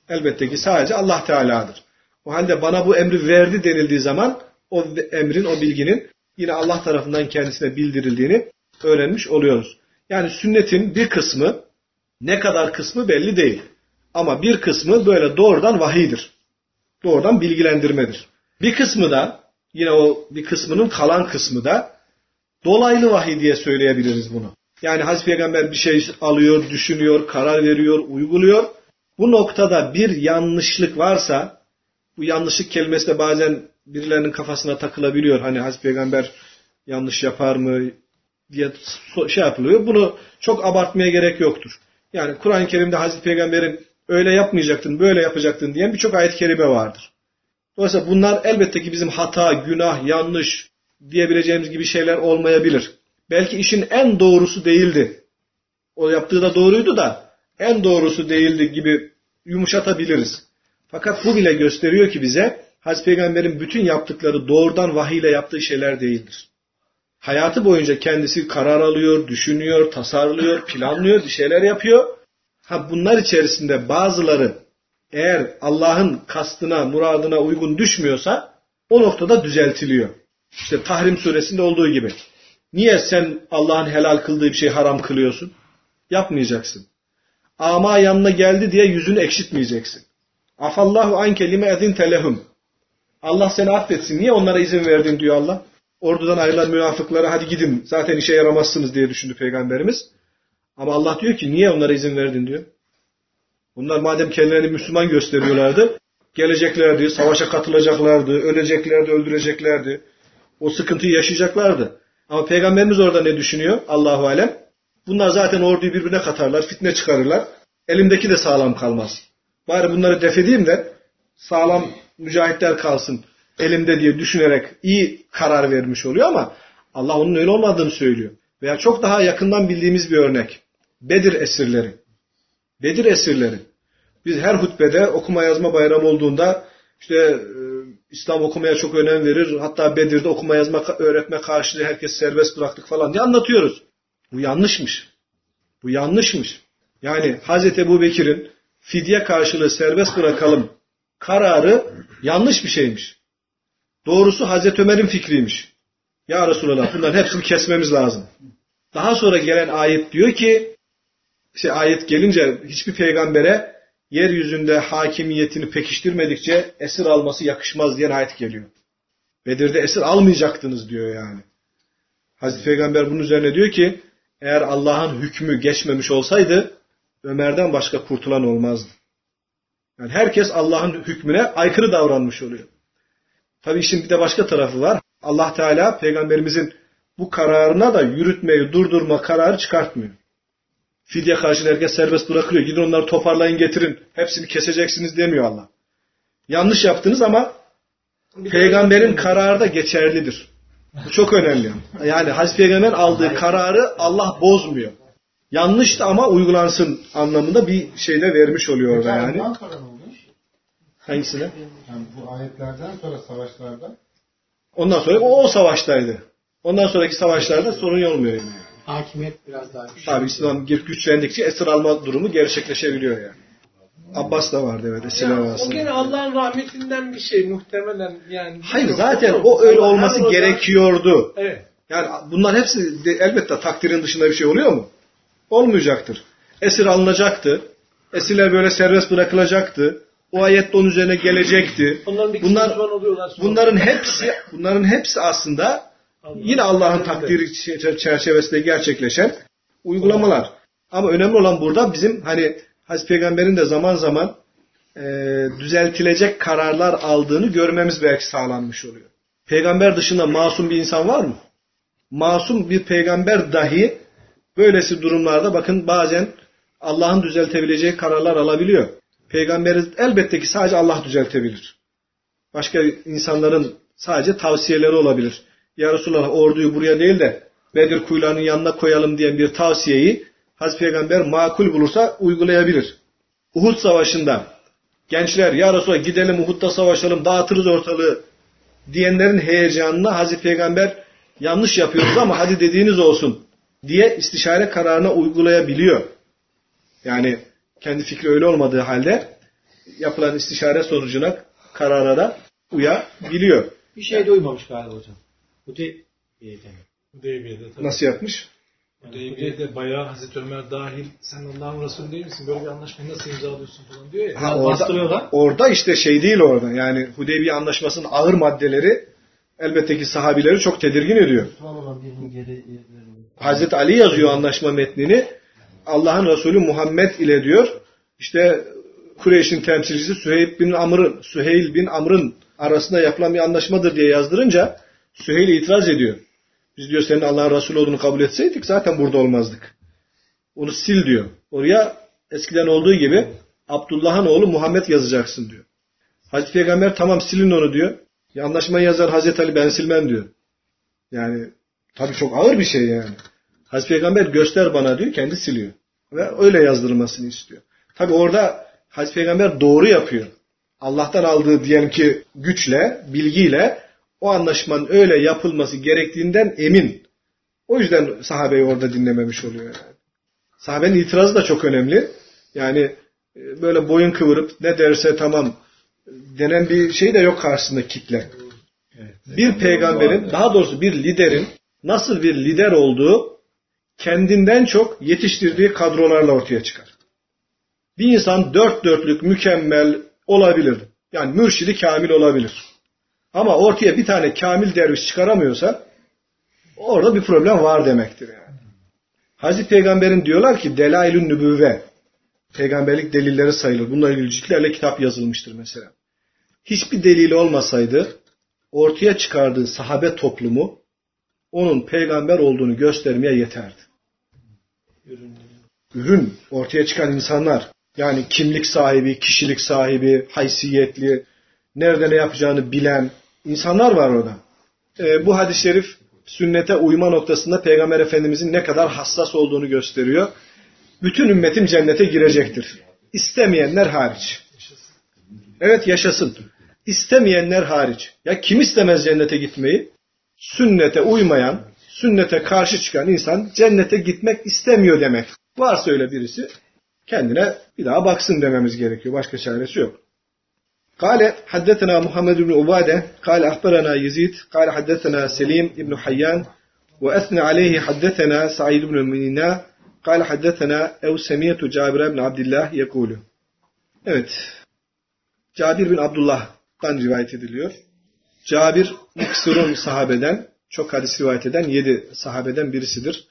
Elbette ki sadece Allah Teala'dır. O halde bana bu emri verdi denildiği zaman o emrin, o bilginin yine Allah tarafından kendisine bildirildiğini öğrenmiş oluyoruz. Yani sünnetin bir kısmı ne kadar kısmı belli değil. Ama bir kısmı böyle doğrudan vahidir. Doğrudan bilgilendirmedir. Bir kısmı da yine o bir kısmının kalan kısmı da dolaylı vahiy diye söyleyebiliriz bunu. Yani Hazreti Peygamber bir şey alıyor, düşünüyor, karar veriyor, uyguluyor. Bu noktada bir yanlışlık varsa, bu yanlışlık kelimesi de bazen birilerinin kafasına takılabiliyor. Hani Hazreti Peygamber yanlış yapar mı diye şey yapılıyor. Bunu çok abartmaya gerek yoktur. Yani Kur'an-ı Kerim'de Hazreti Peygamber'in öyle yapmayacaktın, böyle yapacaktın diyen birçok ayet-i kerime vardır. Dolayısıyla bunlar elbette ki bizim hata, günah, yanlış diyebileceğimiz gibi şeyler olmayabilir. Belki işin en doğrusu değildi. O yaptığı da doğruydu da en doğrusu değildi gibi yumuşatabiliriz. Fakat bu bile gösteriyor ki bize Hazreti Peygamber'in bütün yaptıkları doğrudan vahiy ile yaptığı şeyler değildir. Hayatı boyunca kendisi karar alıyor, düşünüyor, tasarlıyor, planlıyor, bir şeyler yapıyor. Ha bunlar içerisinde bazıları eğer Allah'ın kastına, muradına uygun düşmüyorsa o noktada düzeltiliyor. İşte Tahrim suresinde olduğu gibi. Niye sen Allah'ın helal kıldığı bir şey haram kılıyorsun? Yapmayacaksın. Ama yanına geldi diye yüzünü ekşitmeyeceksin. Afallahu an kelime edin telehum. Allah seni affetsin. Niye onlara izin verdin diyor Allah. Ordudan ayrılan münafıklara hadi gidin zaten işe yaramazsınız diye düşündü Peygamberimiz. Ama Allah diyor ki niye onlara izin verdin diyor. Bunlar madem kendilerini Müslüman gösteriyorlardı, geleceklerdi, savaşa katılacaklardı, öleceklerdi, öldüreceklerdi. O sıkıntıyı yaşayacaklardı. Ama Peygamberimiz orada ne düşünüyor? Allahu alem. Bunlar zaten orduyu birbirine katarlar, fitne çıkarırlar. Elimdeki de sağlam kalmaz. Bari bunları def edeyim de sağlam mücahitler kalsın elimde diye düşünerek iyi karar vermiş oluyor ama Allah onun öyle olmadığını söylüyor. Veya çok daha yakından bildiğimiz bir örnek. Bedir esirleri. Bedir esirleri. Biz her hutbede okuma yazma bayramı olduğunda işte e, İslam okumaya çok önem verir. Hatta Bedir'de okuma yazma öğretme karşılığı herkes serbest bıraktık falan diye anlatıyoruz. Bu yanlışmış. Bu yanlışmış. Yani Hazreti Ebu Bekir'in fidye karşılığı serbest bırakalım kararı yanlış bir şeymiş. Doğrusu Hazreti Ömer'in fikriymiş. Ya Resulallah bunların hepsini kesmemiz lazım. Daha sonra gelen ayet diyor ki işte ayet gelince hiçbir peygambere yeryüzünde hakimiyetini pekiştirmedikçe esir alması yakışmaz diyen ayet geliyor. Bedir'de esir almayacaktınız diyor yani. Hazreti Peygamber bunun üzerine diyor ki eğer Allah'ın hükmü geçmemiş olsaydı Ömer'den başka kurtulan olmazdı. Yani herkes Allah'ın hükmüne aykırı davranmış oluyor. Tabi işin bir de başka tarafı var. Allah Teala peygamberimizin bu kararına da yürütmeyi durdurma kararı çıkartmıyor. Fidye karşılığı herkes serbest bırakılıyor. Gidin onları toparlayın getirin. Hepsini keseceksiniz demiyor Allah. Yanlış yaptınız ama peygamberin kararı da geçerlidir. Bu çok önemli. Yani Hazreti Peygamber aldığı kararı Allah bozmuyor. Yanlıştı ama uygulansın anlamında bir şeyde vermiş oluyor orada yani. Hangisine? Yani bu ayetlerden sonra savaşlarda Ondan sonra o, o savaştaydı. Ondan sonraki savaşlarda sorun olmuyor. Yani. Hakimiyet biraz daha güçlü. Tabi İslam güçlendikçe esir alma durumu gerçekleşebiliyor yani. Abbas da vardı evet esirler Yani o arasında. gene Allah'ın rahmetinden bir şey muhtemelen yani. Hayır zaten o öyle olması Her o- gerekiyordu. Evet. Yani bunlar hepsi de, elbette takdirin dışında bir şey oluyor mu? Olmayacaktır. Esir alınacaktı. Esirler böyle serbest bırakılacaktı. O ayet de onun üzerine gelecekti. Onların bir Bunlar- Bunlar, oluyorlar. sonra. Bunların hepsi bunların hepsi aslında yine Allah'ın takdiri çer- çerçevesinde gerçekleşen uygulamalar. Ama önemli olan burada bizim hani Hazreti Peygamber'in de zaman zaman e, düzeltilecek kararlar aldığını görmemiz belki sağlanmış oluyor. Peygamber dışında masum bir insan var mı? Masum bir peygamber dahi böylesi durumlarda bakın bazen Allah'ın düzeltebileceği kararlar alabiliyor. Peygamberi elbette ki sadece Allah düzeltebilir. Başka insanların sadece tavsiyeleri olabilir. Ya Resulallah orduyu buraya değil de Bedir kuyularının yanına koyalım diyen bir tavsiyeyi Hazreti Peygamber makul bulursa uygulayabilir. Uhud Savaşı'nda gençler ya Resulallah gidelim Uhud'da savaşalım dağıtırız ortalığı diyenlerin heyecanına Hazreti Peygamber yanlış yapıyoruz ama hadi dediğiniz olsun diye istişare kararına uygulayabiliyor. Yani kendi fikri öyle olmadığı halde yapılan istişare sonucuna karara da uyabiliyor. Bir şey de uymamış galiba hocam. Bu de İyi, tamam. Hudeybiye'de tabii. Nasıl yapmış? Hudeybiye'de bayağı Hazreti Ömer dahil sen Allah'ın Resulü değil misin? Böyle bir anlaşmayı nasıl imzalıyorsun falan diyor ya. Ha, orada, orada işte şey değil orada. Yani Hudeybiye Anlaşması'nın ağır maddeleri elbette ki sahabileri çok tedirgin ediyor. Yerleri. Hazreti Ali yazıyor anlaşma metnini. Allah'ın Resulü Muhammed ile diyor. İşte Kureyş'in temsilcisi Süheyl bin Amr'ın Süheyl bin Amr'ın arasında yapılan bir anlaşmadır diye yazdırınca Süheyl itiraz ediyor. Biz diyor senin Allah'ın Resulü olduğunu kabul etseydik zaten burada olmazdık. Onu sil diyor. Oraya eskiden olduğu gibi Abdullah'ın oğlu Muhammed yazacaksın diyor. Hazreti Peygamber tamam silin onu diyor. Ya yazar Hazreti Ali ben silmem diyor. Yani tabii çok ağır bir şey yani. Hazreti Peygamber göster bana diyor kendi siliyor. Ve öyle yazdırılmasını istiyor. Tabii orada Hazreti Peygamber doğru yapıyor. Allah'tan aldığı diyelim ki güçle, bilgiyle o anlaşmanın öyle yapılması gerektiğinden emin. O yüzden sahabeyi orada dinlememiş oluyor yani. Sahabenin itirazı da çok önemli. Yani e, böyle boyun kıvırıp ne derse tamam denen bir şey de yok karşısında kitle. Bir peygamberin, daha doğrusu bir liderin nasıl bir lider olduğu kendinden çok yetiştirdiği kadrolarla ortaya çıkar. Bir insan dört dörtlük mükemmel olabilir. Yani mürşidi kamil olabilir. Ama ortaya bir tane kamil derviş çıkaramıyorsa orada bir problem var demektir yani. Hazreti Peygamber'in diyorlar ki delailün nübüvve peygamberlik delilleri sayılır. Bununla ilgili kitap yazılmıştır mesela. Hiçbir delili olmasaydı ortaya çıkardığı sahabe toplumu onun peygamber olduğunu göstermeye yeterdi. Ürün ortaya çıkan insanlar yani kimlik sahibi, kişilik sahibi, haysiyetli, nerede ne yapacağını bilen insanlar var orada. Ee, bu hadis-i şerif sünnete uyma noktasında Peygamber Efendimizin ne kadar hassas olduğunu gösteriyor. Bütün ümmetim cennete girecektir. İstemeyenler hariç. Evet yaşasın. İstemeyenler hariç. Ya kim istemez cennete gitmeyi? Sünnete uymayan, sünnete karşı çıkan insan cennete gitmek istemiyor demek. Varsa öyle birisi kendine bir daha baksın dememiz gerekiyor. Başka çaresi yok. قال حدثنا محمد بن عبادة قال أخبرنا يزيد قال حدثنا سليم بن حيان وأثنى عليه حدثنا سعيد بن المنينا قال حدثنا أو سميت جابر بن عبد الله يقول Evet. Cabir bin Abdullah'tan rivayet ediliyor. Cabir Mıksır'ın *laughs* sahabeden, çok hadis rivayet eden yedi sahabeden birisidir.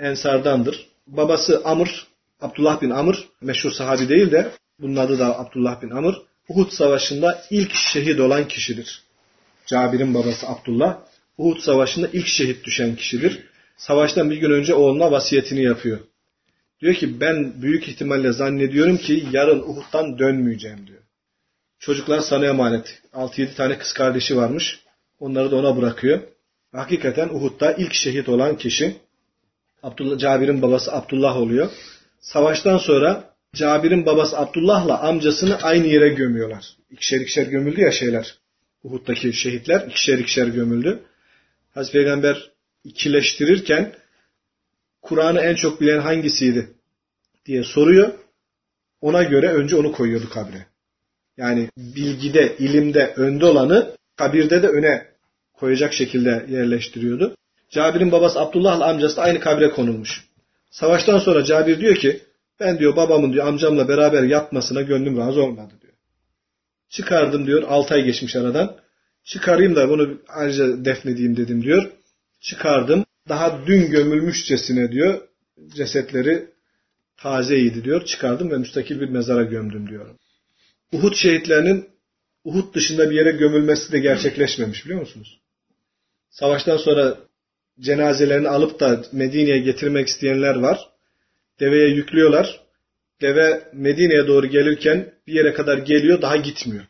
Ensardandır. Babası Amr, Abdullah bin Amr, meşhur sahabi değil de bunun adı da Abdullah bin Amr. Uhud Savaşı'nda ilk şehit olan kişidir. Cabir'in babası Abdullah, Uhud Savaşı'nda ilk şehit düşen kişidir. Savaştan bir gün önce oğluna vasiyetini yapıyor. Diyor ki ben büyük ihtimalle zannediyorum ki yarın Uhud'dan dönmeyeceğim diyor. Çocuklar sana emanet. 6-7 tane kız kardeşi varmış. Onları da ona bırakıyor. Hakikaten Uhud'da ilk şehit olan kişi Abdullah, Cabir'in babası Abdullah oluyor. Savaştan sonra Cabir'in babası Abdullah'la amcasını aynı yere gömüyorlar. İkişer ikişer gömüldü ya şeyler. Uhud'daki şehitler ikişer ikişer gömüldü. Hazreti Peygamber ikileştirirken Kur'an'ı en çok bilen hangisiydi diye soruyor. Ona göre önce onu koyuyordu kabre. Yani bilgide, ilimde önde olanı kabirde de öne koyacak şekilde yerleştiriyordu. Cabir'in babası Abdullah'la amcası da aynı kabre konulmuş. Savaştan sonra Cabir diyor ki ben diyor babamın diyor amcamla beraber yatmasına gönlüm razı olmadı diyor. Çıkardım diyor 6 ay geçmiş aradan. Çıkarayım da bunu ayrıca defnedeyim dedim diyor. Çıkardım. Daha dün gömülmüşçesine diyor cesetleri tazeydi diyor. Çıkardım ve müstakil bir mezara gömdüm diyor. Uhud şehitlerinin Uhud dışında bir yere gömülmesi de gerçekleşmemiş biliyor musunuz? Savaştan sonra cenazelerini alıp da Medine'ye getirmek isteyenler var. Deveye yüklüyorlar. Deve Medine'ye doğru gelirken bir yere kadar geliyor daha gitmiyor.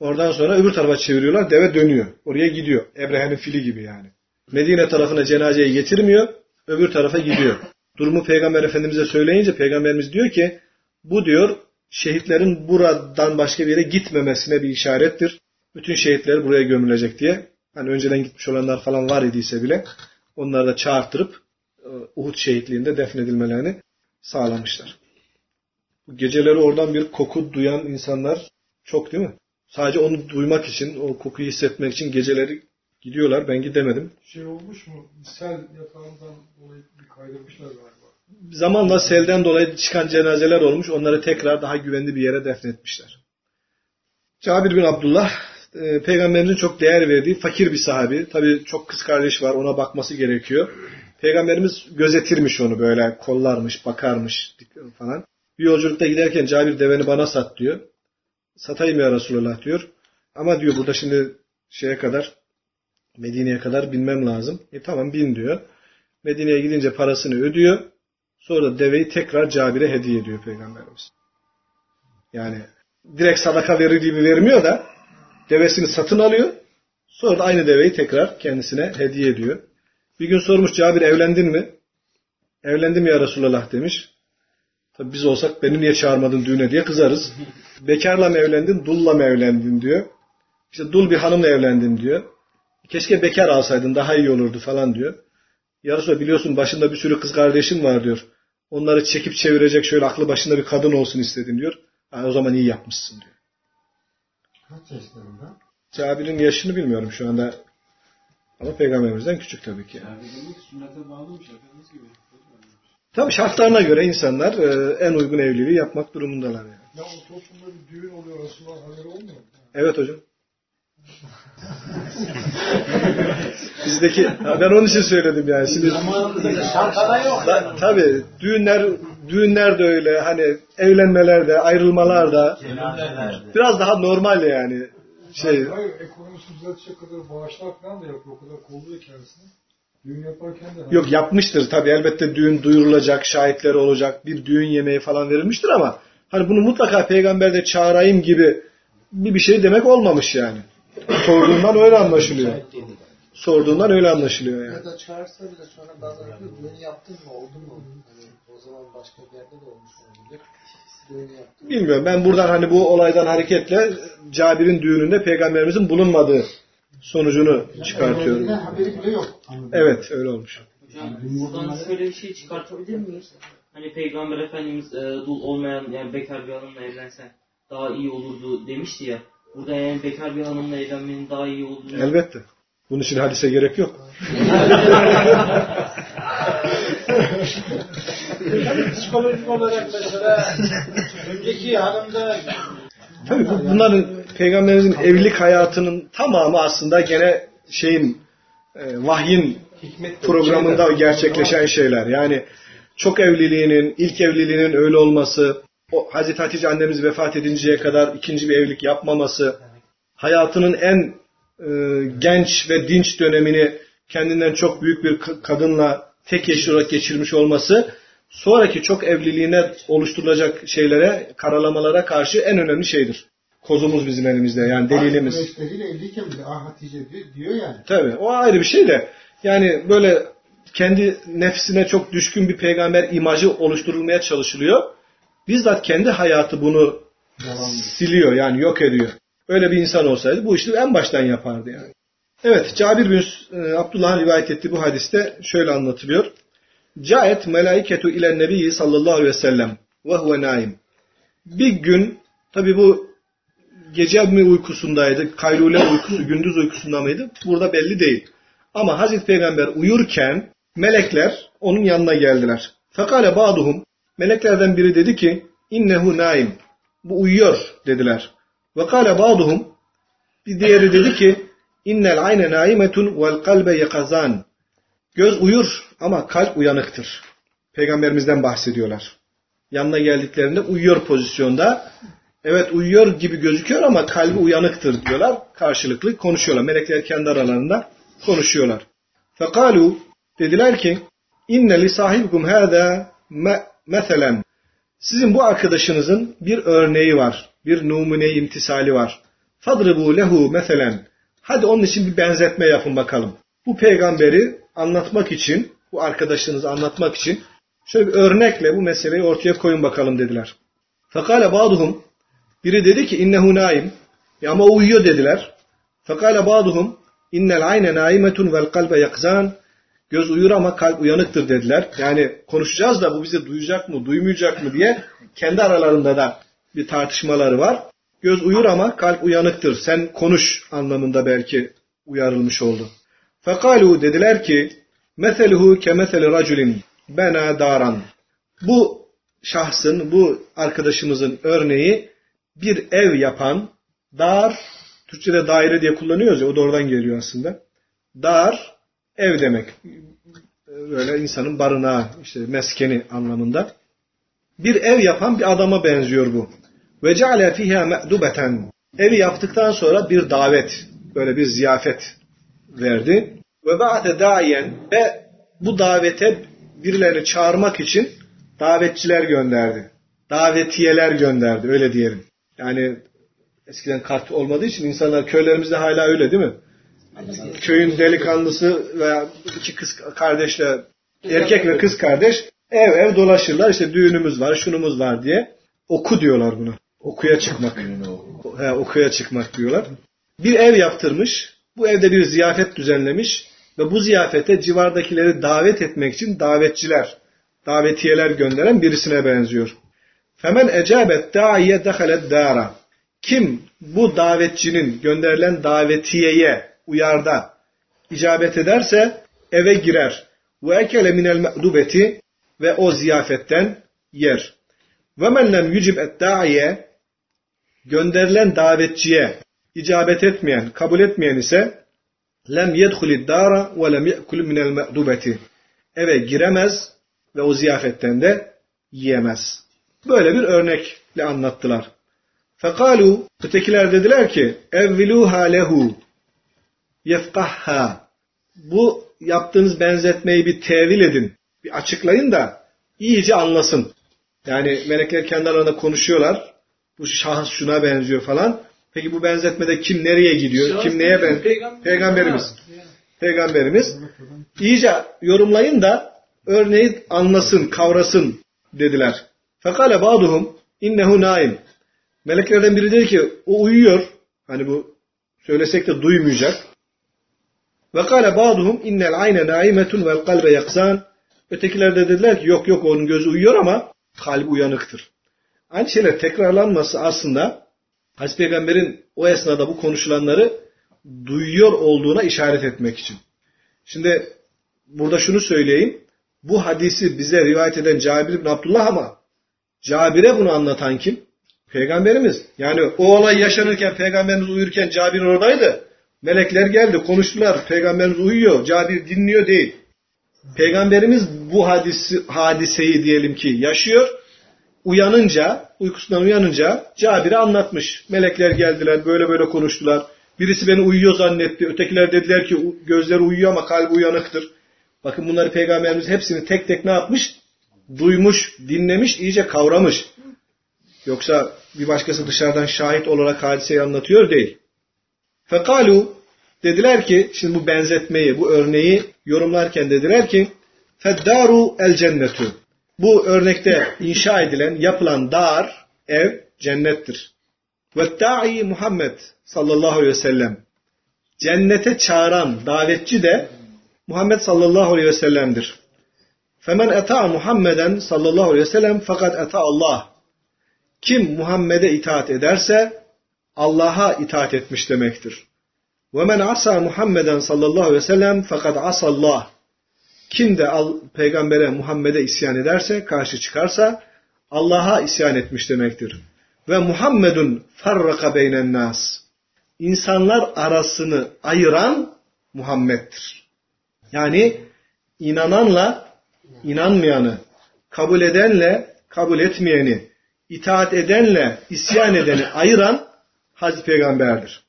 Oradan sonra öbür tarafa çeviriyorlar. Deve dönüyor. Oraya gidiyor. Ebrehe'nin fili gibi yani. Medine tarafına cenazeyi getirmiyor. Öbür tarafa gidiyor. Durumu Peygamber Efendimiz'e söyleyince Peygamberimiz diyor ki bu diyor şehitlerin buradan başka bir yere gitmemesine bir işarettir. Bütün şehitler buraya gömülecek diye. Hani önceden gitmiş olanlar falan var idiyse bile onları da çağırtırıp Uhud şehitliğinde defnedilmelerini sağlamışlar. Geceleri oradan bir koku duyan insanlar çok değil mi? Sadece onu duymak için, o kokuyu hissetmek için geceleri gidiyorlar. Ben gidemedim. Şey olmuş mu? Sel yatağından dolayı bir kaydırmışlar galiba. Zamanla selden dolayı çıkan cenazeler olmuş. Onları tekrar daha güvenli bir yere defnetmişler. Cabir bin Abdullah e, peygamberimizin çok değer verdiği fakir bir sahabi. Tabi çok kız kardeş var ona bakması gerekiyor. Peygamberimiz gözetirmiş onu böyle kollarmış, bakarmış falan. Bir yolculukta giderken Cabir deveni bana sat diyor. Satayım ya Resulullah diyor. Ama diyor burada şimdi şeye kadar Medine'ye kadar binmem lazım. E tamam bin diyor. Medine'ye gidince parasını ödüyor. Sonra da deveyi tekrar Cabir'e hediye ediyor Peygamberimiz. Yani direkt sadaka verir gibi vermiyor da devesini satın alıyor. Sonra da aynı deveyi tekrar kendisine hediye ediyor. Bir gün sormuş Cabir evlendin mi? Evlendim ya Resulullah demiş. Tabi biz olsak beni niye çağırmadın düğüne diye kızarız. *laughs* Bekarla mı evlendin, dulla mı evlendin diyor. İşte dul bir hanımla evlendim diyor. Keşke bekar alsaydın daha iyi olurdu falan diyor. Yarısı biliyorsun başında bir sürü kız kardeşim var diyor. Onları çekip çevirecek şöyle aklı başında bir kadın olsun istedim diyor. Ha, o zaman iyi yapmışsın diyor. Kaç yaşlarında? Cabir'in yaşını bilmiyorum şu anda. Ama peygamberimizden küçük tabii ki. Yani demek sünnete bağlıymış efendimiz gibi. Tabii şartlarına göre insanlar e, en uygun evliliği yapmak durumundalar. Yani. Ya o toplumda bir düğün oluyor Resulullah haberi olmuyor mu? Evet hocam. Bizdeki, ben onun için söyledim yani. Şimdi Da, tabii düğünler düğünler de öyle hani evlenmeler de ayrılmalar da biraz daha normal yani şey Hayır, ekonomisini düzeltecek kadar bağışlar falan da yapıyor. O kadar kolluyor kendisini. Düğün yaparken de yok yapmıştır tabii elbette düğün duyurulacak şahitleri olacak bir düğün yemeği falan verilmiştir ama hani bunu mutlaka peygamber de çağırayım gibi bir bir şey demek olmamış yani sorduğundan öyle anlaşılıyor sorduğundan öyle anlaşılıyor yani. Ya da çağırsa bile sonra bazen diyor, düğün yaptın mı oldu mu? Hani o zaman başka bir yerde de olmuş olabilir. Bilmiyorum ben buradan hani bu olaydan hareketle Cabir'in düğününde peygamberimizin bulunmadığı sonucunu çıkartıyorum. Haberi bile yok. Evet öyle olmuş. Hocam buradan şöyle bir şey çıkartabilir miyiz? Hani Peygamber Efendimiz e, dul olmayan yani bekar bir hanımla evlensen daha iyi olurdu demişti ya. Burada yani bekar bir hanımla evlenmenin daha iyi olduğunu Elbette. Bunun için hadise gerek yok. *laughs* Psikolojik olarak mesela önceki hanımda Tabii bu- bunların peygamberimizin evlilik hayatının tamamı aslında gene şeyin e, vahyin programında gerçekleşen şeyler. Yani çok evliliğinin, ilk evliliğinin öyle olması, o Hazreti Hatice annemiz vefat edinceye kadar ikinci bir evlilik yapmaması, hayatının en e, genç ve dinç dönemini kendinden çok büyük bir kadınla tek eşli olarak geçirmiş olması, sonraki çok evliliğine oluşturulacak şeylere, karalamalara karşı en önemli şeydir. Kozumuz bizim elimizde yani delilimiz. Eşleriyle evliyken bile ah Hatice diyor, diyor yani. Tabii o ayrı bir şey de yani böyle kendi nefsine çok düşkün bir peygamber imajı oluşturulmaya çalışılıyor. Bizzat kendi hayatı bunu siliyor yani yok ediyor. Öyle bir insan olsaydı bu işi en baştan yapardı yani. Evet Cabir bin e, Abdullah'ın rivayet ettiği bu hadiste şöyle anlatılıyor. Caet melaiketu ile nebi sallallahu aleyhi ve sellem ve huve naim. Bir gün tabi bu gece mi uykusundaydı, kaylule uykusu, *clears throat* gündüz uykusunda mıydı? Burada belli değil. Ama Hazreti Peygamber uyurken melekler onun yanına geldiler. Fakale ba'duhum meleklerden biri dedi ki innehu naim. Bu uyuyor dediler. Ve kale ba'duhum bir diğeri dedi ki innel ayne naimetun vel kalbe yakazan. Göz uyur ama kalp uyanıktır. Peygamberimizden bahsediyorlar. Yanına geldiklerinde uyuyor pozisyonda. Evet uyuyor gibi gözüküyor ama kalbi uyanıktır diyorlar. Karşılıklı konuşuyorlar. Melekler kendi aralarında konuşuyorlar. Fekalu dediler ki inne li sahibikum hâzâ meselen sizin bu arkadaşınızın bir örneği var. Bir numune imtisali var. Fadribu lehu meselen hadi onun için bir benzetme yapın bakalım. Bu peygamberi anlatmak için, bu arkadaşınızı anlatmak için şöyle bir örnekle bu meseleyi ortaya koyun bakalım dediler. Fakale ba'duhum biri dedi ki innehu naim. Ya ama uyuyor dediler. Fakale ba'duhum innel ayne naimetun vel kalbe yakzan. Göz uyur ama kalp uyanıktır dediler. Yani konuşacağız da bu bizi duyacak mı, duymayacak mı diye kendi aralarında da bir tartışmaları var. Göz uyur ama kalp uyanıktır. Sen konuş anlamında belki uyarılmış oldu. Fekalu dediler ki meseluhu kemeseli raculin bena daran. Bu şahsın, bu arkadaşımızın örneği bir ev yapan, dar, Türkçe'de daire diye kullanıyoruz ya, o da oradan geliyor aslında. Dar, ev demek. Böyle insanın barınağı, işte meskeni anlamında. Bir ev yapan bir adama benziyor bu. Ve ceale fiha me'dubeten. Evi yaptıktan sonra bir davet, böyle bir ziyafet verdi. Ve ba'de dayen ve bu davete birilerini çağırmak için davetçiler gönderdi. Davetiyeler gönderdi, öyle diyelim. Yani eskiden kart olmadığı için insanlar köylerimizde hala öyle değil mi? Köyün delikanlısı veya iki kız kardeşle erkek ve kız kardeş ev ev dolaşırlar. İşte düğünümüz var, şunumuz var diye. Oku diyorlar buna. Okuya çıkmak. He, okuya çıkmak diyorlar. Bir ev yaptırmış. Bu evde bir ziyafet düzenlemiş ve bu ziyafete civardakileri davet etmek için davetçiler, davetiyeler gönderen birisine benziyor. Femen ecabet da'iye dehalet dara. Kim bu davetçinin gönderilen davetiyeye uyarda icabet ederse eve girer. Ve ekele minel ve o ziyafetten yer. Ve men lem yücib et da'iye gönderilen davetçiye icabet etmeyen, kabul etmeyen ise lem yedhulid dara ve lem ye'kul minel me'dubeti. Eve giremez ve o ziyafetten de yiyemez. Böyle bir örnekle anlattılar. Fekalu ötekiler dediler ki evviluha lehu yefkahha bu yaptığınız benzetmeyi bir tevil edin. Bir açıklayın da iyice anlasın. Yani melekler kendi aralarında konuşuyorlar. Bu şahıs şuna benziyor falan. Peki bu benzetmede kim nereye gidiyor? kim neye benziyor? Peygamberimiz. Peygamberimiz. İyice yorumlayın da örneği anlasın, kavrasın dediler. Fekale ba'duhum innehu naim. Meleklerden biri dedi ki o uyuyor. Hani bu söylesek de duymayacak. Ve kâle ba'duhum innel ayne naimetun vel kalbe yaksan. Ötekiler de dediler ki yok yok onun gözü uyuyor ama kalbi uyanıktır. Aynı şeyler tekrarlanması aslında Hazreti Peygamber'in o esnada bu konuşulanları duyuyor olduğuna işaret etmek için. Şimdi burada şunu söyleyeyim. Bu hadisi bize rivayet eden Cabir bin Abdullah ama Cabir'e bunu anlatan kim? Peygamberimiz. Yani o olay yaşanırken Peygamberimiz uyurken Cabir oradaydı. Melekler geldi konuştular. Peygamberimiz uyuyor. Cabir dinliyor değil. Peygamberimiz bu hadisi, hadiseyi diyelim ki yaşıyor. Uyanınca, uykusundan uyanınca Cabir'e anlatmış. Melekler geldiler, böyle böyle konuştular. Birisi beni uyuyor zannetti. Ötekiler dediler ki gözleri uyuyor ama kalbi uyanıktır. Bakın bunları Peygamberimiz hepsini tek tek ne yapmış? Duymuş, dinlemiş, iyice kavramış. Yoksa bir başkası dışarıdan şahit olarak hadiseyi anlatıyor değil. Fekalu dediler ki, şimdi bu benzetmeyi, bu örneği yorumlarken dediler ki, Feddaru el cennetu. Bu örnekte inşa edilen, yapılan dar, ev cennettir. Ve da'i Muhammed sallallahu aleyhi ve sellem. Cennete çağıran davetçi de Muhammed sallallahu aleyhi ve sellem'dir. Femen eta Muhammeden sallallahu aleyhi ve sellem fakat eta Allah. Kim Muhammed'e itaat ederse Allah'a itaat etmiş demektir. Ve men asa Muhammeden sallallahu aleyhi ve sellem fakat asallah. Kim de peygambere Muhammed'e isyan ederse, karşı çıkarsa Allah'a isyan etmiş demektir. Ve Muhammedun farraka beynen nas. İnsanlar arasını ayıran Muhammed'dir. Yani inananla inanmayanı, kabul edenle kabul etmeyeni, itaat edenle isyan edeni ayıran Hazreti Peygamber'dir.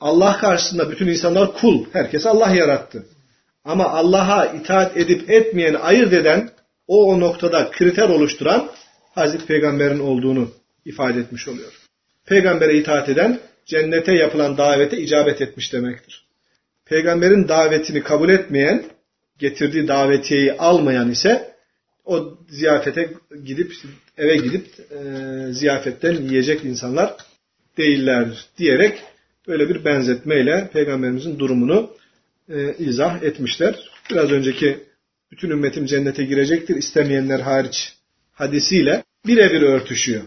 Allah karşısında bütün insanlar kul. Herkes Allah yarattı. Ama Allah'a itaat edip etmeyen ayırt eden, o o noktada kriter oluşturan Hazreti Peygamber'in olduğunu ifade etmiş oluyor. Peygambere itaat eden cennete yapılan davete icabet etmiş demektir. Peygamberin davetini kabul etmeyen, getirdiği davetiyeyi almayan ise o ziyafete gidip eve gidip e, ziyafetten yiyecek insanlar değillerdir diyerek böyle bir benzetmeyle peygamberimizin durumunu e, izah etmişler. Biraz önceki bütün ümmetim cennete girecektir istemeyenler hariç hadisiyle birebir örtüşüyor.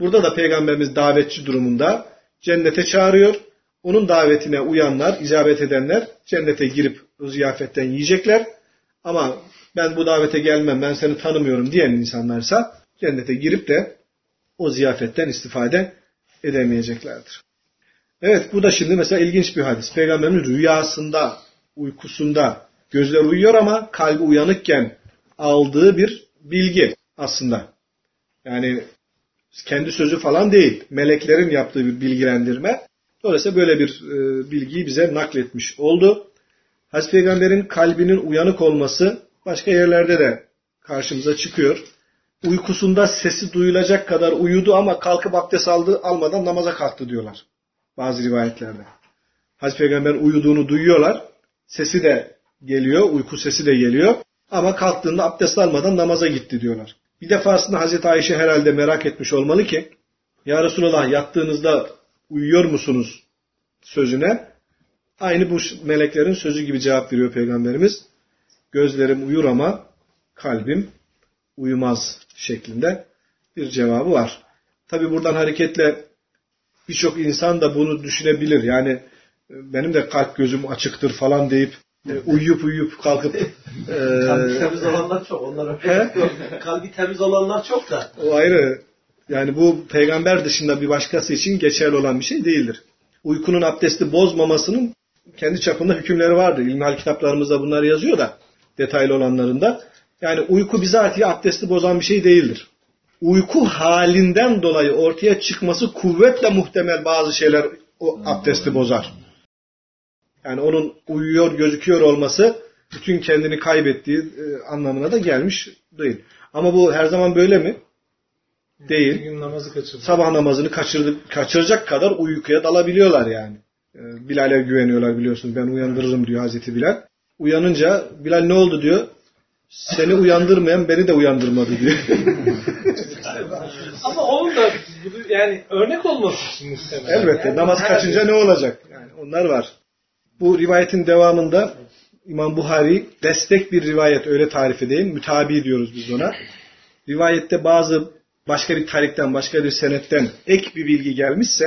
Burada da peygamberimiz davetçi durumunda cennete çağırıyor. Onun davetine uyanlar, icabet edenler cennete girip o ziyafetten yiyecekler. Ama ben bu davete gelmem, ben seni tanımıyorum diyen insanlarsa cennete girip de o ziyafetten istifade edemeyeceklerdir. Evet bu da şimdi mesela ilginç bir hadis. Peygamberimiz rüyasında, uykusunda gözler uyuyor ama kalbi uyanıkken aldığı bir bilgi aslında. Yani kendi sözü falan değil. Meleklerin yaptığı bir bilgilendirme. Dolayısıyla böyle bir e, bilgiyi bize nakletmiş oldu. Hazreti Peygamber'in kalbinin uyanık olması başka yerlerde de karşımıza çıkıyor. Uykusunda sesi duyulacak kadar uyudu ama kalkıp abdest aldı, almadan namaza kalktı diyorlar. Bazı rivayetlerde. Hazreti Peygamber'in uyuduğunu duyuyorlar. Sesi de geliyor, uyku sesi de geliyor. Ama kalktığında abdest almadan namaza gitti diyorlar. Bir defasında Hazreti Ayşe herhalde merak etmiş olmalı ki Ya Resulallah yattığınızda uyuyor musunuz sözüne aynı bu meleklerin sözü gibi cevap veriyor Peygamberimiz. Gözlerim uyur ama kalbim uyumaz şeklinde bir cevabı var. Tabi buradan hareketle birçok insan da bunu düşünebilir. Yani benim de kalp gözüm açıktır falan deyip e, uyuyup uyuyup kalkıp e, Kalbi temiz olanlar çok. Onlara Kalbi temiz olanlar çok da. O ayrı. Yani bu peygamber dışında bir başkası için geçerli olan bir şey değildir. uykunun abdesti bozmamasının kendi çapında hükümleri vardır. İlmihal kitaplarımızda bunlar yazıyor da detaylı olanlarında. Yani uyku bizatihi abdesti bozan bir şey değildir. Uyku halinden dolayı ortaya çıkması kuvvetle muhtemel bazı şeyler o abdesti bozar. Yani onun uyuyor gözüküyor olması bütün kendini kaybettiği e, anlamına da gelmiş değil. Ama bu her zaman böyle mi? Değil. gün namazı kaçırdı. Sabah namazını kaçırdı, kaçıracak kadar uykuya dalabiliyorlar yani. E, Bilal'e güveniyorlar biliyorsunuz. Ben uyandırırım diyor Hazreti Bilal. Uyanınca Bilal ne oldu diyor. Seni uyandırmayan beni de uyandırmadı diyor. Ama onun da yani örnek olması için muhtemelen. Elbette Yani namaz kaçınca ne olacak? Yani onlar var. Bu rivayetin devamında İmam Buhari destek bir rivayet öyle tarif edeyim. Mütabi diyoruz biz ona. Rivayette bazı başka bir tarikten, başka bir senetten ek bir bilgi gelmişse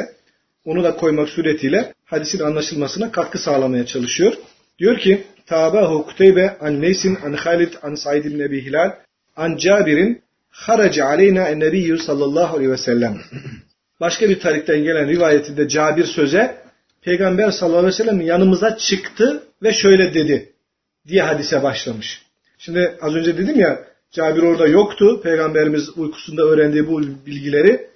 onu da koymak suretiyle hadisin anlaşılmasına katkı sağlamaya çalışıyor. Diyor ki Tabahu Kuteybe an Neysin an Halid an Said ibn Ebi Hilal an Cabir'in haraca aleyna en nebiyyü sallallahu aleyhi ve sellem. *clears throat* Başka bir tarikten gelen rivayetinde Cabir söze Peygamber sallallahu aleyhi ve sellem yanımıza çıktı ve şöyle dedi diye hadise başlamış. Şimdi az önce dedim ya Cabir orada yoktu. Peygamberimiz uykusunda öğrendiği bu bilgileri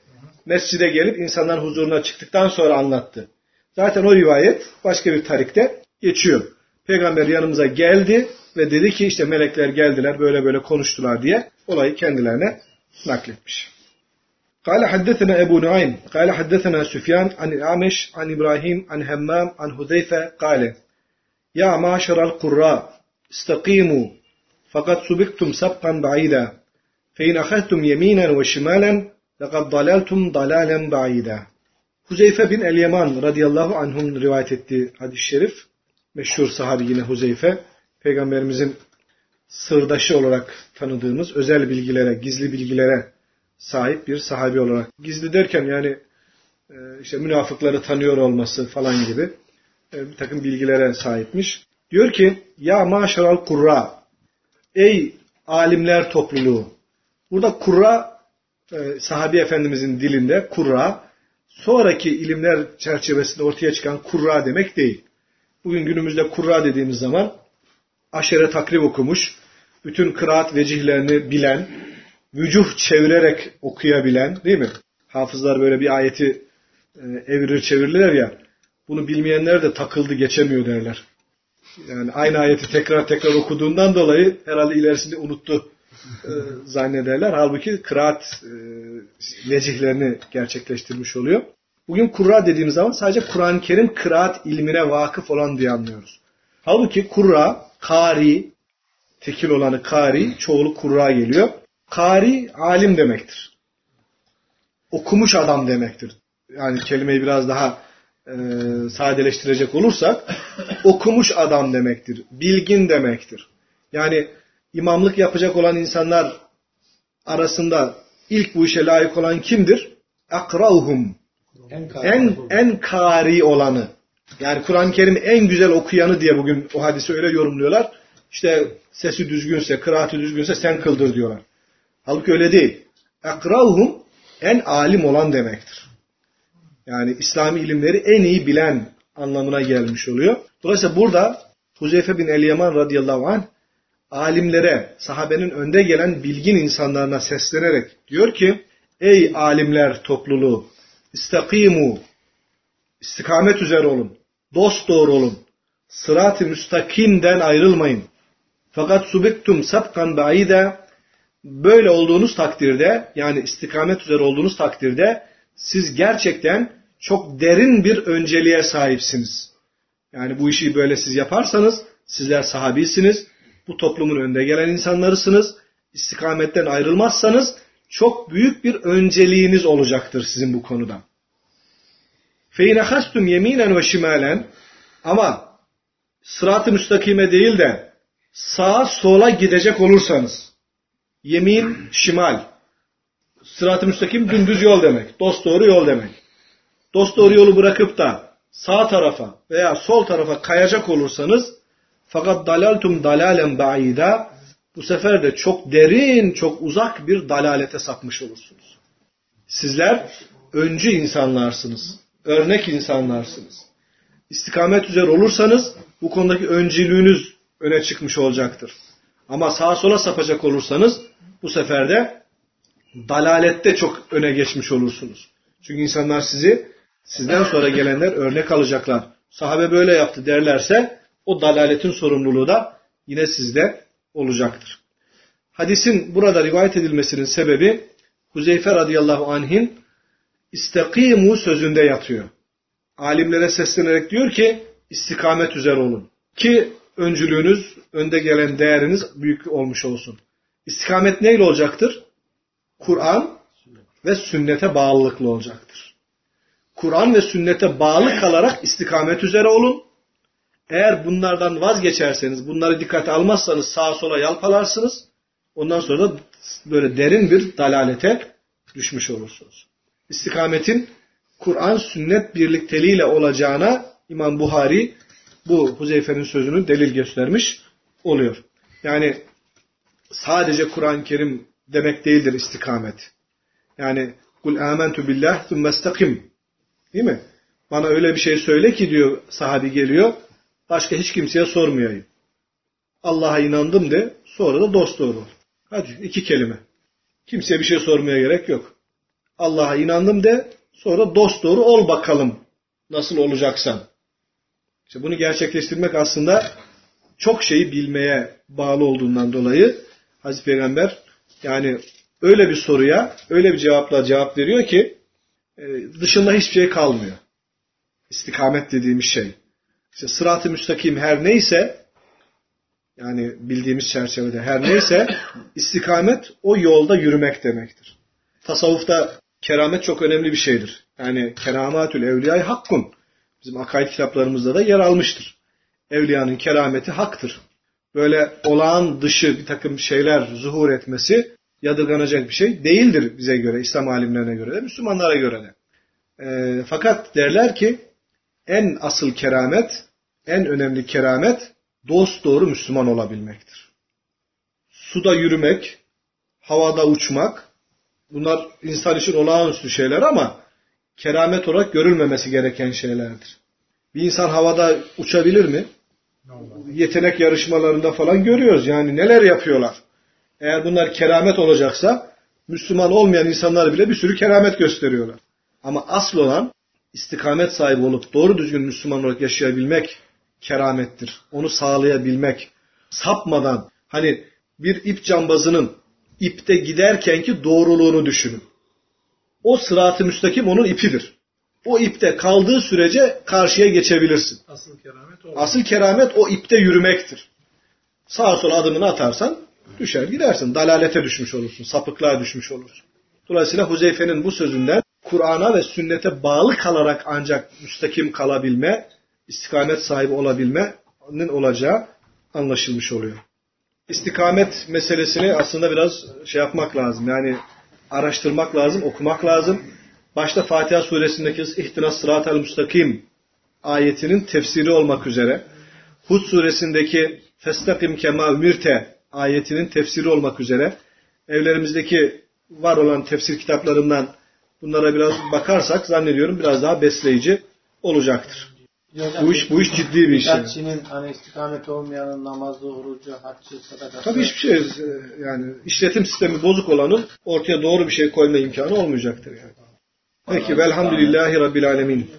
mescide gelip insanların huzuruna çıktıktan sonra anlattı. Zaten o rivayet başka bir tarikte geçiyor. Peygamber yanımıza geldi ve dedi ki işte melekler geldiler böyle böyle konuştular diye olayı kendilerine nakletmiş. قال حدثنا أبو نعيم قال حدثنا سفيان عن الأعمش عن إبراهيم عن همام عن حذيفة قال يا معشر القراء استقيموا فقد سبقتم سبقا بعيدا فإن أخذتم يمينا وشمالا لقد ضللتم ضلالا بعيدا Huzeyfe bin El-Yaman radıyallahu anh'un rivayet ettiği hadis-i şerif, meşhur sahabi yine Huzeyfe, Peygamberimizin sırdaşı olarak tanıdığımız özel bilgilere, gizli bilgilere sahip bir sahabi olarak. Gizli derken yani e, işte münafıkları tanıyor olması falan gibi e, bir takım bilgilere sahipmiş. Diyor ki ya maşaral kurra ey alimler topluluğu. Burada kurra e, sahabi efendimizin dilinde kurra sonraki ilimler çerçevesinde ortaya çıkan kurra demek değil. Bugün günümüzde kurra dediğimiz zaman aşere takrib okumuş, bütün kıraat vecihlerini bilen, vücuh çevirerek okuyabilen değil mi? Hafızlar böyle bir ayeti e, evirir çevirirler ya. Bunu bilmeyenler de takıldı geçemiyor derler. Yani aynı ayeti tekrar tekrar okuduğundan dolayı herhalde ilerisinde unuttu e, zannederler. Halbuki kıraat e, vecihlerini gerçekleştirmiş oluyor. Bugün kurra dediğimiz zaman sadece Kur'an-ı Kerim kıraat ilmine vakıf olan diye anlıyoruz. Halbuki kurra, kari, tekil olanı kari, çoğulu kurra geliyor. Kari alim demektir. Okumuş adam demektir. Yani kelimeyi biraz daha e, sadeleştirecek olursak *laughs* okumuş adam demektir. Bilgin demektir. Yani imamlık yapacak olan insanlar arasında ilk bu işe layık olan kimdir? Akrauhum. En, en kari olanı. Yani Kur'an-ı Kerim en güzel okuyanı diye bugün o hadisi öyle yorumluyorlar. İşte sesi düzgünse, kıraati düzgünse sen kıldır diyorlar. Halbuki öyle değil. Akrauhum en alim olan demektir. Yani İslami ilimleri en iyi bilen anlamına gelmiş oluyor. Dolayısıyla burada Huzeyfe bin El-Yaman radıyallahu anh alimlere, sahabenin önde gelen bilgin insanlarına seslenerek diyor ki Ey alimler topluluğu istakimu istikamet üzere olun. Dost doğru olun. Sırat-ı müstakimden ayrılmayın. Fakat subiktum sapkan baida böyle olduğunuz takdirde yani istikamet üzere olduğunuz takdirde siz gerçekten çok derin bir önceliğe sahipsiniz. Yani bu işi böyle siz yaparsanız sizler sahabisiniz. Bu toplumun önde gelen insanlarısınız. İstikametten ayrılmazsanız çok büyük bir önceliğiniz olacaktır sizin bu konuda. Feyne hastum yeminen ve şimalen ama sırat-ı müstakime değil de sağa sola gidecek olursanız yemin şimal sırat-ı müstakim dümdüz yol demek. Dost doğru yol demek. Dost doğru yolu bırakıp da sağ tarafa veya sol tarafa kayacak olursanız fakat dalaltum dalalen ba'ida bu sefer de çok derin, çok uzak bir dalalete sapmış olursunuz. Sizler öncü insanlarsınız. örnek insanlarsınız. İstikamet üzere olursanız bu konudaki öncülüğünüz öne çıkmış olacaktır. Ama sağa sola sapacak olursanız bu sefer de dalalette çok öne geçmiş olursunuz. Çünkü insanlar sizi sizden sonra gelenler örnek alacaklar. Sahabe böyle yaptı derlerse o dalaletin sorumluluğu da yine sizde olacaktır. Hadisin burada rivayet edilmesinin sebebi Huzeyfe radıyallahu anh'in istakimu sözünde yatıyor. Alimlere seslenerek diyor ki istikamet üzere olun. Ki öncülüğünüz, önde gelen değeriniz büyük olmuş olsun. İstikamet neyle olacaktır? Kur'an ve sünnete bağlılıklı olacaktır. Kur'an ve sünnete bağlı kalarak istikamet üzere olun. Eğer bunlardan vazgeçerseniz, bunları dikkate almazsanız sağa sola yalpalarsınız. Ondan sonra da böyle derin bir dalalete düşmüş olursunuz. İstikametin Kur'an sünnet birlikteliğiyle olacağına İmam Buhari bu Huzeyfe'nin sözünü delil göstermiş oluyor. Yani sadece Kur'an-ı Kerim demek değildir istikamet. Yani kul amentu billah thumme istakim. Değil mi? Bana öyle bir şey söyle ki diyor sahabi geliyor. Başka hiç kimseye sormayayım. Allah'a inandım de sonra da dost doğru. Hadi iki kelime. Kimseye bir şey sormaya gerek yok. Allah'a inandım de sonra dost doğru ol bakalım. Nasıl olacaksan. İşte bunu gerçekleştirmek aslında çok şeyi bilmeye bağlı olduğundan dolayı Hazreti Peygamber yani öyle bir soruya öyle bir cevapla cevap veriyor ki e, dışında hiçbir şey kalmıyor. İstikamet dediğimiz şey. İşte sırat-ı müstakim her neyse yani bildiğimiz çerçevede her neyse *coughs* istikamet o yolda yürümek demektir. Tasavvufta keramet çok önemli bir şeydir. Yani keramatül evliyay hakkun. Bizim akaid kitaplarımızda da yer almıştır. Evliyanın kerameti haktır. Böyle olağan dışı bir takım şeyler zuhur etmesi yadırganacak bir şey değildir bize göre, İslam alimlerine göre de, Müslümanlara göre de. E, fakat derler ki en asıl keramet, en önemli keramet dost doğru Müslüman olabilmektir. Suda yürümek, havada uçmak, bunlar insan için olağanüstü şeyler ama keramet olarak görülmemesi gereken şeylerdir. Bir insan havada uçabilir mi? Yetenek yarışmalarında falan görüyoruz. Yani neler yapıyorlar. Eğer bunlar keramet olacaksa Müslüman olmayan insanlar bile bir sürü keramet gösteriyorlar. Ama asıl olan istikamet sahibi olup doğru düzgün Müslüman olarak yaşayabilmek keramettir. Onu sağlayabilmek. Sapmadan hani bir ip cambazının ipte giderkenki doğruluğunu düşünün. O sıratı müstakim onun ipidir. O ipte kaldığı sürece karşıya geçebilirsin. Asıl keramet o. Asıl keramet o ipte yürümektir. Sağa sola adımını atarsan düşer gidersin. Dalalete düşmüş olursun. Sapıklığa düşmüş olursun. Dolayısıyla Huzeyfe'nin bu sözünden Kur'an'a ve sünnete bağlı kalarak ancak müstakim kalabilme, istikamet sahibi olabilmenin olacağı anlaşılmış oluyor. İstikamet meselesini aslında biraz şey yapmak lazım. Yani araştırmak lazım, okumak lazım. Başta Fatiha suresindeki ihtinas sıratel müstakim ayetinin tefsiri olmak üzere Hud suresindeki festakim kema ümirte ayetinin tefsiri olmak üzere evlerimizdeki var olan tefsir kitaplarından bunlara biraz bakarsak zannediyorum biraz daha besleyici olacaktır. Bu iş bu iş ciddi bir iş. Kişinin hani istikamet olmayanın namazı, orucu, haccı, sadakası. Tabii hiçbir şey yani işletim sistemi bozuk olanın ortaya doğru bir şey koyma imkanı olmayacaktır yani. Peki velhamdülillahi rabbil alemin.